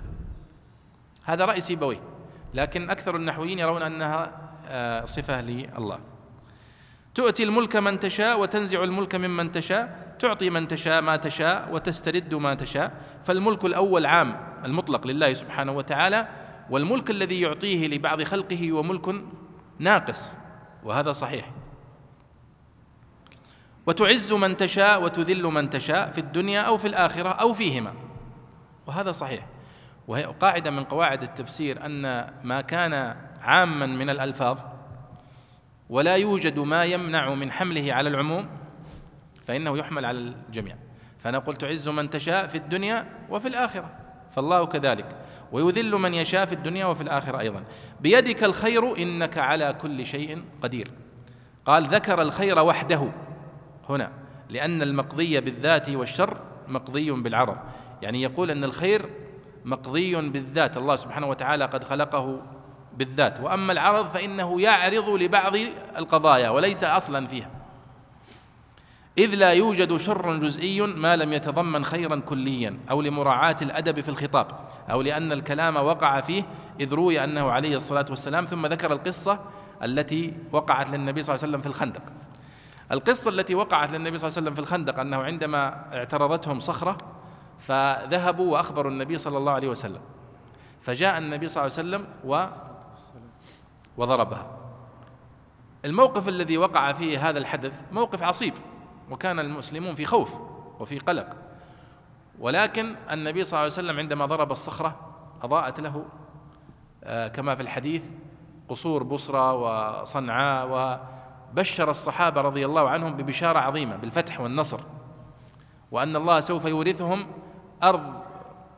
هذا رأي سيبويه لكن أكثر النحويين يرون أنها صفة لله. تؤتي الملك من تشاء وتنزع الملك ممن تشاء تعطي من تشاء ما تشاء وتسترد ما تشاء. فالملك الأول عام المطلق لله سبحانه وتعالى والملك الذي يعطيه لبعض خلقه هو ملك ناقص وهذا صحيح. وتعز من تشاء وتذل من تشاء في الدنيا أو في الآخرة أو فيهما. وهذا صحيح. وهي قاعدة من قواعد التفسير أن ما كان عاما من الألفاظ ولا يوجد ما يمنع من حمله على العموم فإنه يحمل على الجميع. فأنا قلت تعز من تشاء في الدنيا وفي الآخرة فالله كذلك. ويذل من يشاء في الدنيا وفي الآخرة أيضا. بيدك الخير إنك على كل شيء قدير. قال ذكر الخير وحده. هنا لأن المقضي بالذات والشر مقضي بالعرض. يعني يقول أن الخير مقضي بالذات. الله سبحانه وتعالى قد خلقه بالذات. وأما العرض فإنه يعرض لبعض القضايا وليس أصلا فيها. إذ لا يوجد شر جزئي ما لم يتضمن خيرا كليا أو لمراعاة الأدب في الخطاب أو لأن الكلام وقع فيه إذ روي أنه عليه الصلاة والسلام ثم ذكر القصة التي وقعت للنبي صلى الله عليه وسلم في الخندق. القصة التي وقعت للنبي صلى الله عليه وسلم في الخندق أنه عندما اعترضتهم صخرة فذهبوا وأخبروا النبي صلى الله عليه وسلم. فجاء النبي صلى الله عليه وسلم و وضربها. الموقف الذي وقع فيه هذا الحدث موقف عصيب وكان المسلمون في خوف وفي قلق. ولكن النبي صلى الله عليه وسلم عندما ضرب الصخرة أضاءت له آه، كما في الحديث قصور بصرى وصنعاء وبشر الصحابة رضي الله عنهم ببشارة عظيمة بالفتح والنصر. وأن الله سوف يورثهم أرض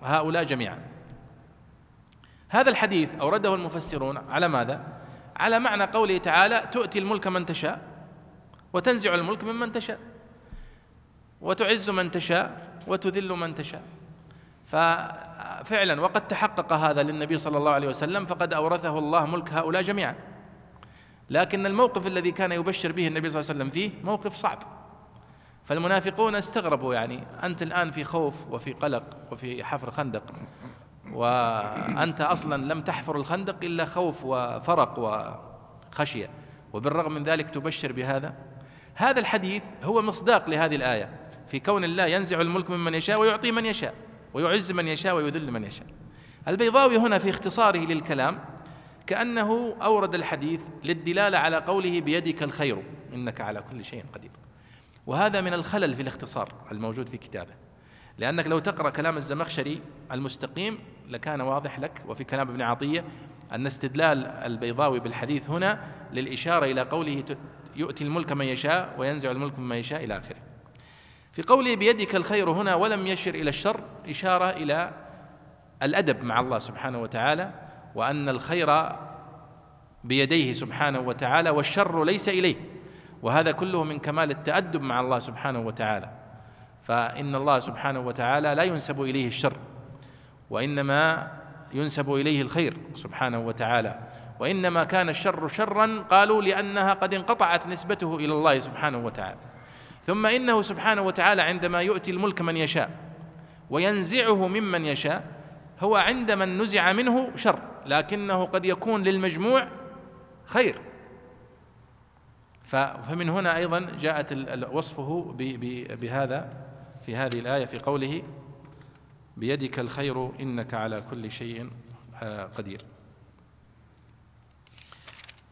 هؤلاء جميعا. هذا الحديث أورده المفسرون على ماذا؟ على معنى قوله تعالى تؤتي الملك من تشاء وتنزع الملك ممن تشاء وتعز من تشاء وتذل من تشاء. ففعلا وقد تحقق هذا للنبي صلى الله عليه وسلم فقد أورثه الله ملك هؤلاء جميعا. لكن الموقف الذي كان يبشر به النبي صلى الله عليه وسلم فيه موقف صعب. فالمنافقون استغربوا يعني أنت الآن في خوف وفي قلق وفي حفر خندق. وأنت أصلا لم تحفر الخندق إلا خوف وفرق وخشية. وبالرغم من ذلك تبشر بهذا. هذا الحديث هو مصداق لهذه الآية. في كون الله ينزع الملك ممن يشاء ويعطي من يشاء ويعز من يشاء ويذل من يشاء. البيضاوي هنا في اختصاره للكلام كأنه أورد الحديث للدلالة على قوله بيدك الخير إنك على كل شيء قدير. وهذا من الخلل في الاختصار الموجود في كتابه. لأنك لو تقرأ كلام الزمخشري المستقيم لكان واضح لك وفي كلام ابن عطية أن استدلال البيضاوي بالحديث هنا للإشارة إلى قوله يؤتي الملك من يشاء وينزع الملك ممن يشاء إلى آخره. في قوله بيدك الخير هنا ولم يشر إلى الشر إشارة إلى الأدب مع الله سبحانه وتعالى وأن الخير بيديه سبحانه وتعالى والشر ليس إليه وهذا كله من كمال التأدب مع الله سبحانه وتعالى. فإن الله سبحانه وتعالى لا ينسب إليه الشر. وإنما ينسب إليه الخير سبحانه وتعالى. وإنما كان الشر شرا قالوا لأنها قد انقطعت نسبته إلى الله سبحانه وتعالى. ثم إنه سبحانه وتعالى عندما يؤتي الملك من يشاء وينزعه ممن يشاء هو عند من نزع منه شر لكنه قد يكون للمجموع خير. فمن هنا أيضا جاءت وصفه بهذا في هذه الآية في قوله بيدك الخير إنك على كل شيء آه، قدير.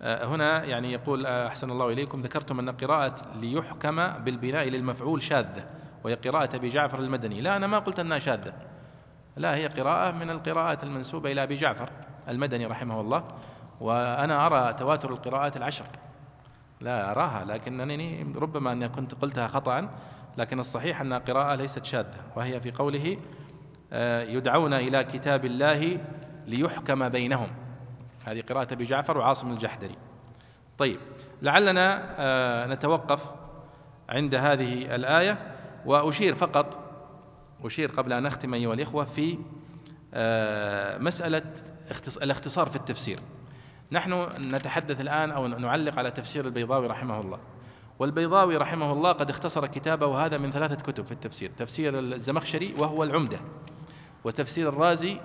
آه، هنا يعني يقول آه، أحسن الله إليكم ذكرتم أن قراءة ليحكم بالبناء للمفعول شاذة وهي قراءة أبي جعفر المدني. لا أنا ما قلت أنها شاذة. لا هي قراءة من القراءات المنسوبة إلى أبي جعفر المدني رحمه الله وأنا أرى تواتر القراءات العشر. لا أراها لكنني ربما أني كنت قلتها خطأ لكن الصحيح أن قراءة ليست شاذة وهي في قوله يدعون إلى كتاب الله ليحكم بينهم. هذه قراءة أبي جعفر وعاصم الجحدري. طيب لعلنا آه، نتوقف عند هذه الآية وأشير فقط أشير قبل أن أختم أيها الإخوة في آه، مسألة الاختصار في التفسير. نحن نتحدث الآن أو نعلق على تفسير البيضاوي رحمه الله. والبيضاوي رحمه الله قد اختصر كتابه هذا من ثلاثة كتب في التفسير. تفسير الزمخشري وهو العمدة. وتفسير الرازي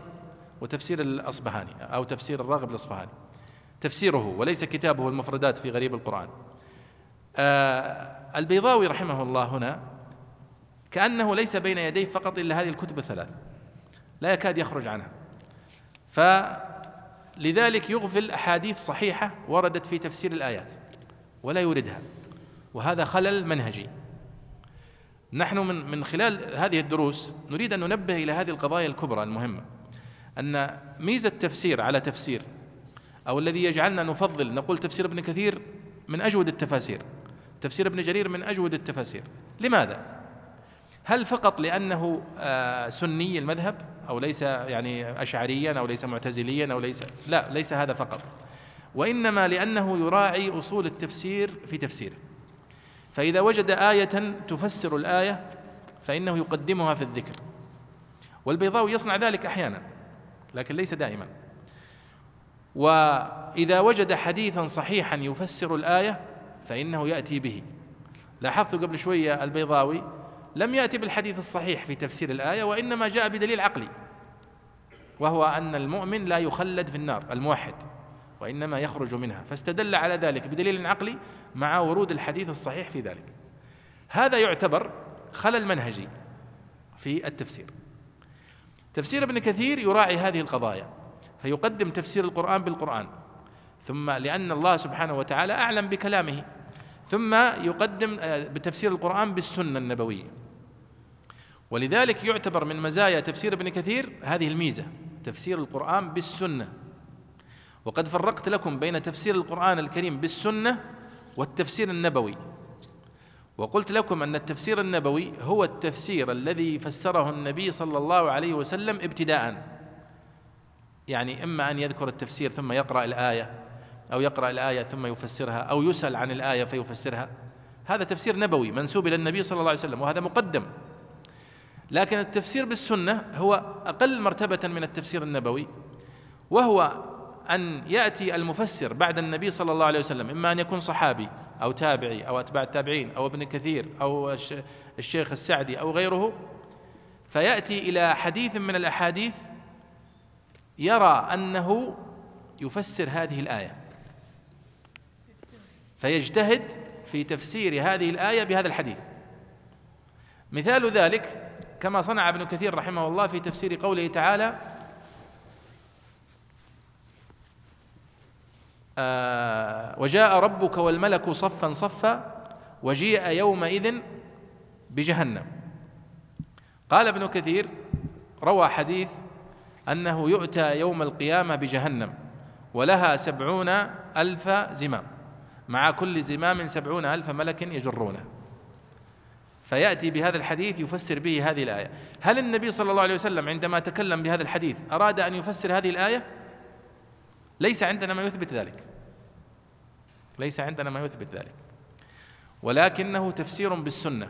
وتفسير الأصبهاني أو تفسير الراغب الأصفهاني تفسيره وليس كتابه المفردات في غريب القرآن. آه البيضاوي رحمه الله هنا كأنه ليس بين يديه فقط إلا هذه الكتب الثلاث. لا يكاد يخرج عنها. فلذلك يغفل أحاديث صحيحة وردت في تفسير الآيات ولا يوردها وهذا خلل منهجي. نحن من من خلال هذه الدروس نريد أن ننبه إلى هذه القضايا الكبرى المهمة. أن ميزة تفسير على تفسير أو الذي يجعلنا نفضل نقول تفسير ابن كثير من أجود التفاسير. تفسير ابن جرير من أجود التفاسير. لماذا؟ هل فقط لأنه آه، سني المذهب أو ليس يعني اشعريا أو ليس معتزليا أو ليس لا ليس هذا فقط. وإنما لأنه يراعي أصول التفسير في تفسيره. فإذا وجد آية تفسر الآية فإنه يقدمها في الذكر. والبيضاوي يصنع ذلك أحيانا لكن ليس دائما. وإذا وجد حديثا صحيحا يفسر الآية فإنه يأتي به. لاحظت قبل شوية البيضاوي لم يأتي بالحديث الصحيح في تفسير الآية وإنما جاء بدليل عقلي وهو أن المؤمن لا يخلد في النار الموحد. وإنما يخرج منها. فاستدل على ذلك بدليل عقلي مع ورود الحديث الصحيح في ذلك. هذا يعتبر خلل منهجي في التفسير. تفسير ابن كثير يراعي هذه القضايا فيقدم تفسير القرآن بالقرآن. ثم لأن الله سبحانه وتعالى أعلم بكلامه. ثم يقدم آه، بتفسير القرآن بالسنة النبوية. ولذلك يعتبر من مزايا تفسير ابن كثير هذه الميزة تفسير القرآن بالسنة. وقد فرقت لكم بين تفسير القرآن الكريم بالسنة والتفسير النبوي. وقلت لكم أن التفسير النبوي هو التفسير الذي فسره النبي صلى الله عليه وسلم ابتداء. يعني إما أن يذكر التفسير ثم يقرأ الآية أو يقرأ الآية ثم يفسرها أو يسأل عن الآية فيفسرها. هذا تفسير نبوي منسوب إلى النبي صلى الله عليه وسلم وهذا مقدم. لكن التفسير بالسنة هو أقل مرتبة من التفسير النبوي وهو أن يأتي المفسر بعد النبي صلى الله عليه وسلم إما أن يكون صحابي أو تابعي أو أتباع التابعين أو ابن كثير أو الشيخ السعدي أو غيره فيأتي إلى حديث من الأحاديث يرى أنه يفسر هذه الآية. فيجتهد في تفسير هذه الآية بهذا الحديث. مثال ذلك كما صنع ابن كثير رحمه الله في تفسير قوله تعالى آه، وجاء ربك والملك صفا صفا وجيء يومئذ بجهنم. قال ابن كثير روى حديث أنه يؤتى يوم القيامة بجهنم ولها سبعون ألف زمام. مع كل زمام سبعون ألف ملك يجرونه. فيأتي بهذا الحديث يفسر به هذه الآية. هل النبي صلى الله عليه وسلم عندما تكلم بهذا الحديث أراد أن يفسر هذه الآية؟ ليس عندنا ما يثبت ذلك. ليس عندنا ما يثبت ذلك. ولكنه تفسير بالسنة.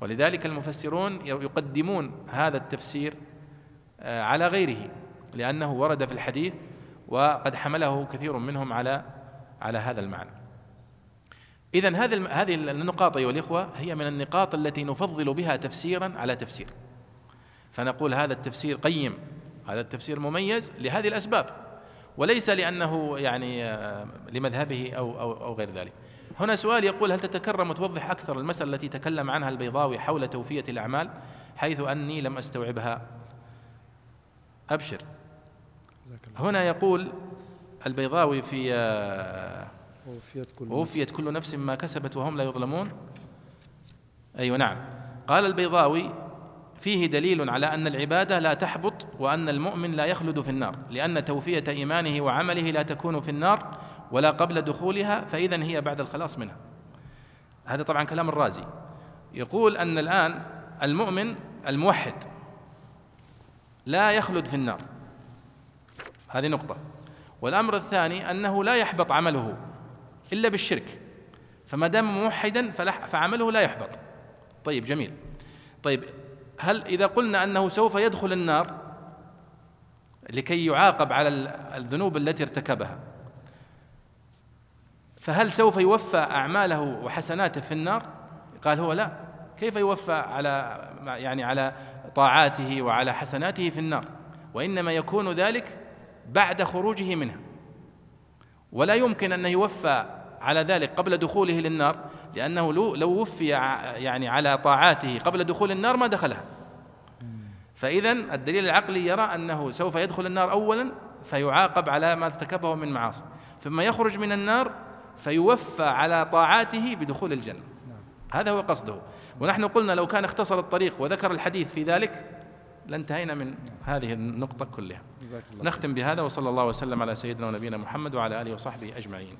ولذلك المفسرون يقدمون هذا التفسير آه، على غيره لأنه ورد في الحديث وقد حمله كثير منهم على على هذا المعنى. اذا هذه هذه النقاط أيها الإخوة هي من النقاط التي نفضل بها تفسيرا على تفسير. فنقول هذا التفسير قيم هذا التفسير مميز لهذه الأسباب. وليس لأنه يعني آه، لمذهبه أو, أو, أو غير ذلك. هنا سؤال يقول هل تتكرم وتوضح أكثر المسألة التي تكلم عنها البيضاوي حول توفية الأعمال حيث أني لم أستوعبها؟ أبشر. هنا يقول البيضاوي في آه، وفيت كل, وفيت كل نفس ما كسبت وهم لا يظلمون. أيوة نعم. قال البيضاوي فيه دليل على أن العبادة لا تحبط وأن المؤمن لا يخلد في النار لأن توفية إيمانه وعمله لا تكون في النار ولا قبل دخولها فاذا هي بعد الخلاص منها. هذا طبعا كلام الرازي. يقول أن الآن المؤمن الموحد لا يخلد في النار. هذه نقطة. والأمر الثاني أنه لا يحبط عمله إلا بالشرك. فما دام موحدا فعمله لا يحبط. طيب جميل. طيب هل إذا قلنا أنه سوف يدخل النار لكي يعاقب على الذنوب التي ارتكبها فهل سوف يوفى أعماله وحسناته في النار؟ قال هو لا. كيف يوفى على يعني على طاعاته وعلى حسناته في النار؟ وإنما يكون ذلك بعد خروجه منها. ولا يمكن أن يوفى على ذلك قبل دخوله للنار لأنه لو وفي يعني على طاعاته قبل دخول النار ما دخلها. فاذا الدليل العقلي يرى أنه سوف يدخل النار اولا فيعاقب على ما ارتكبه من معاصي. ثم يخرج من النار فيوفى على طاعاته بدخول الجنة. هذا هو قصده. ونحن قلنا لو كان اختصر الطريق وذكر الحديث في ذلك لانتهينا من هذه النقطة كلها. نختم بهذا وصلى الله وسلم على سيدنا ونبينا محمد وعلى آله وصحبه أجمعين.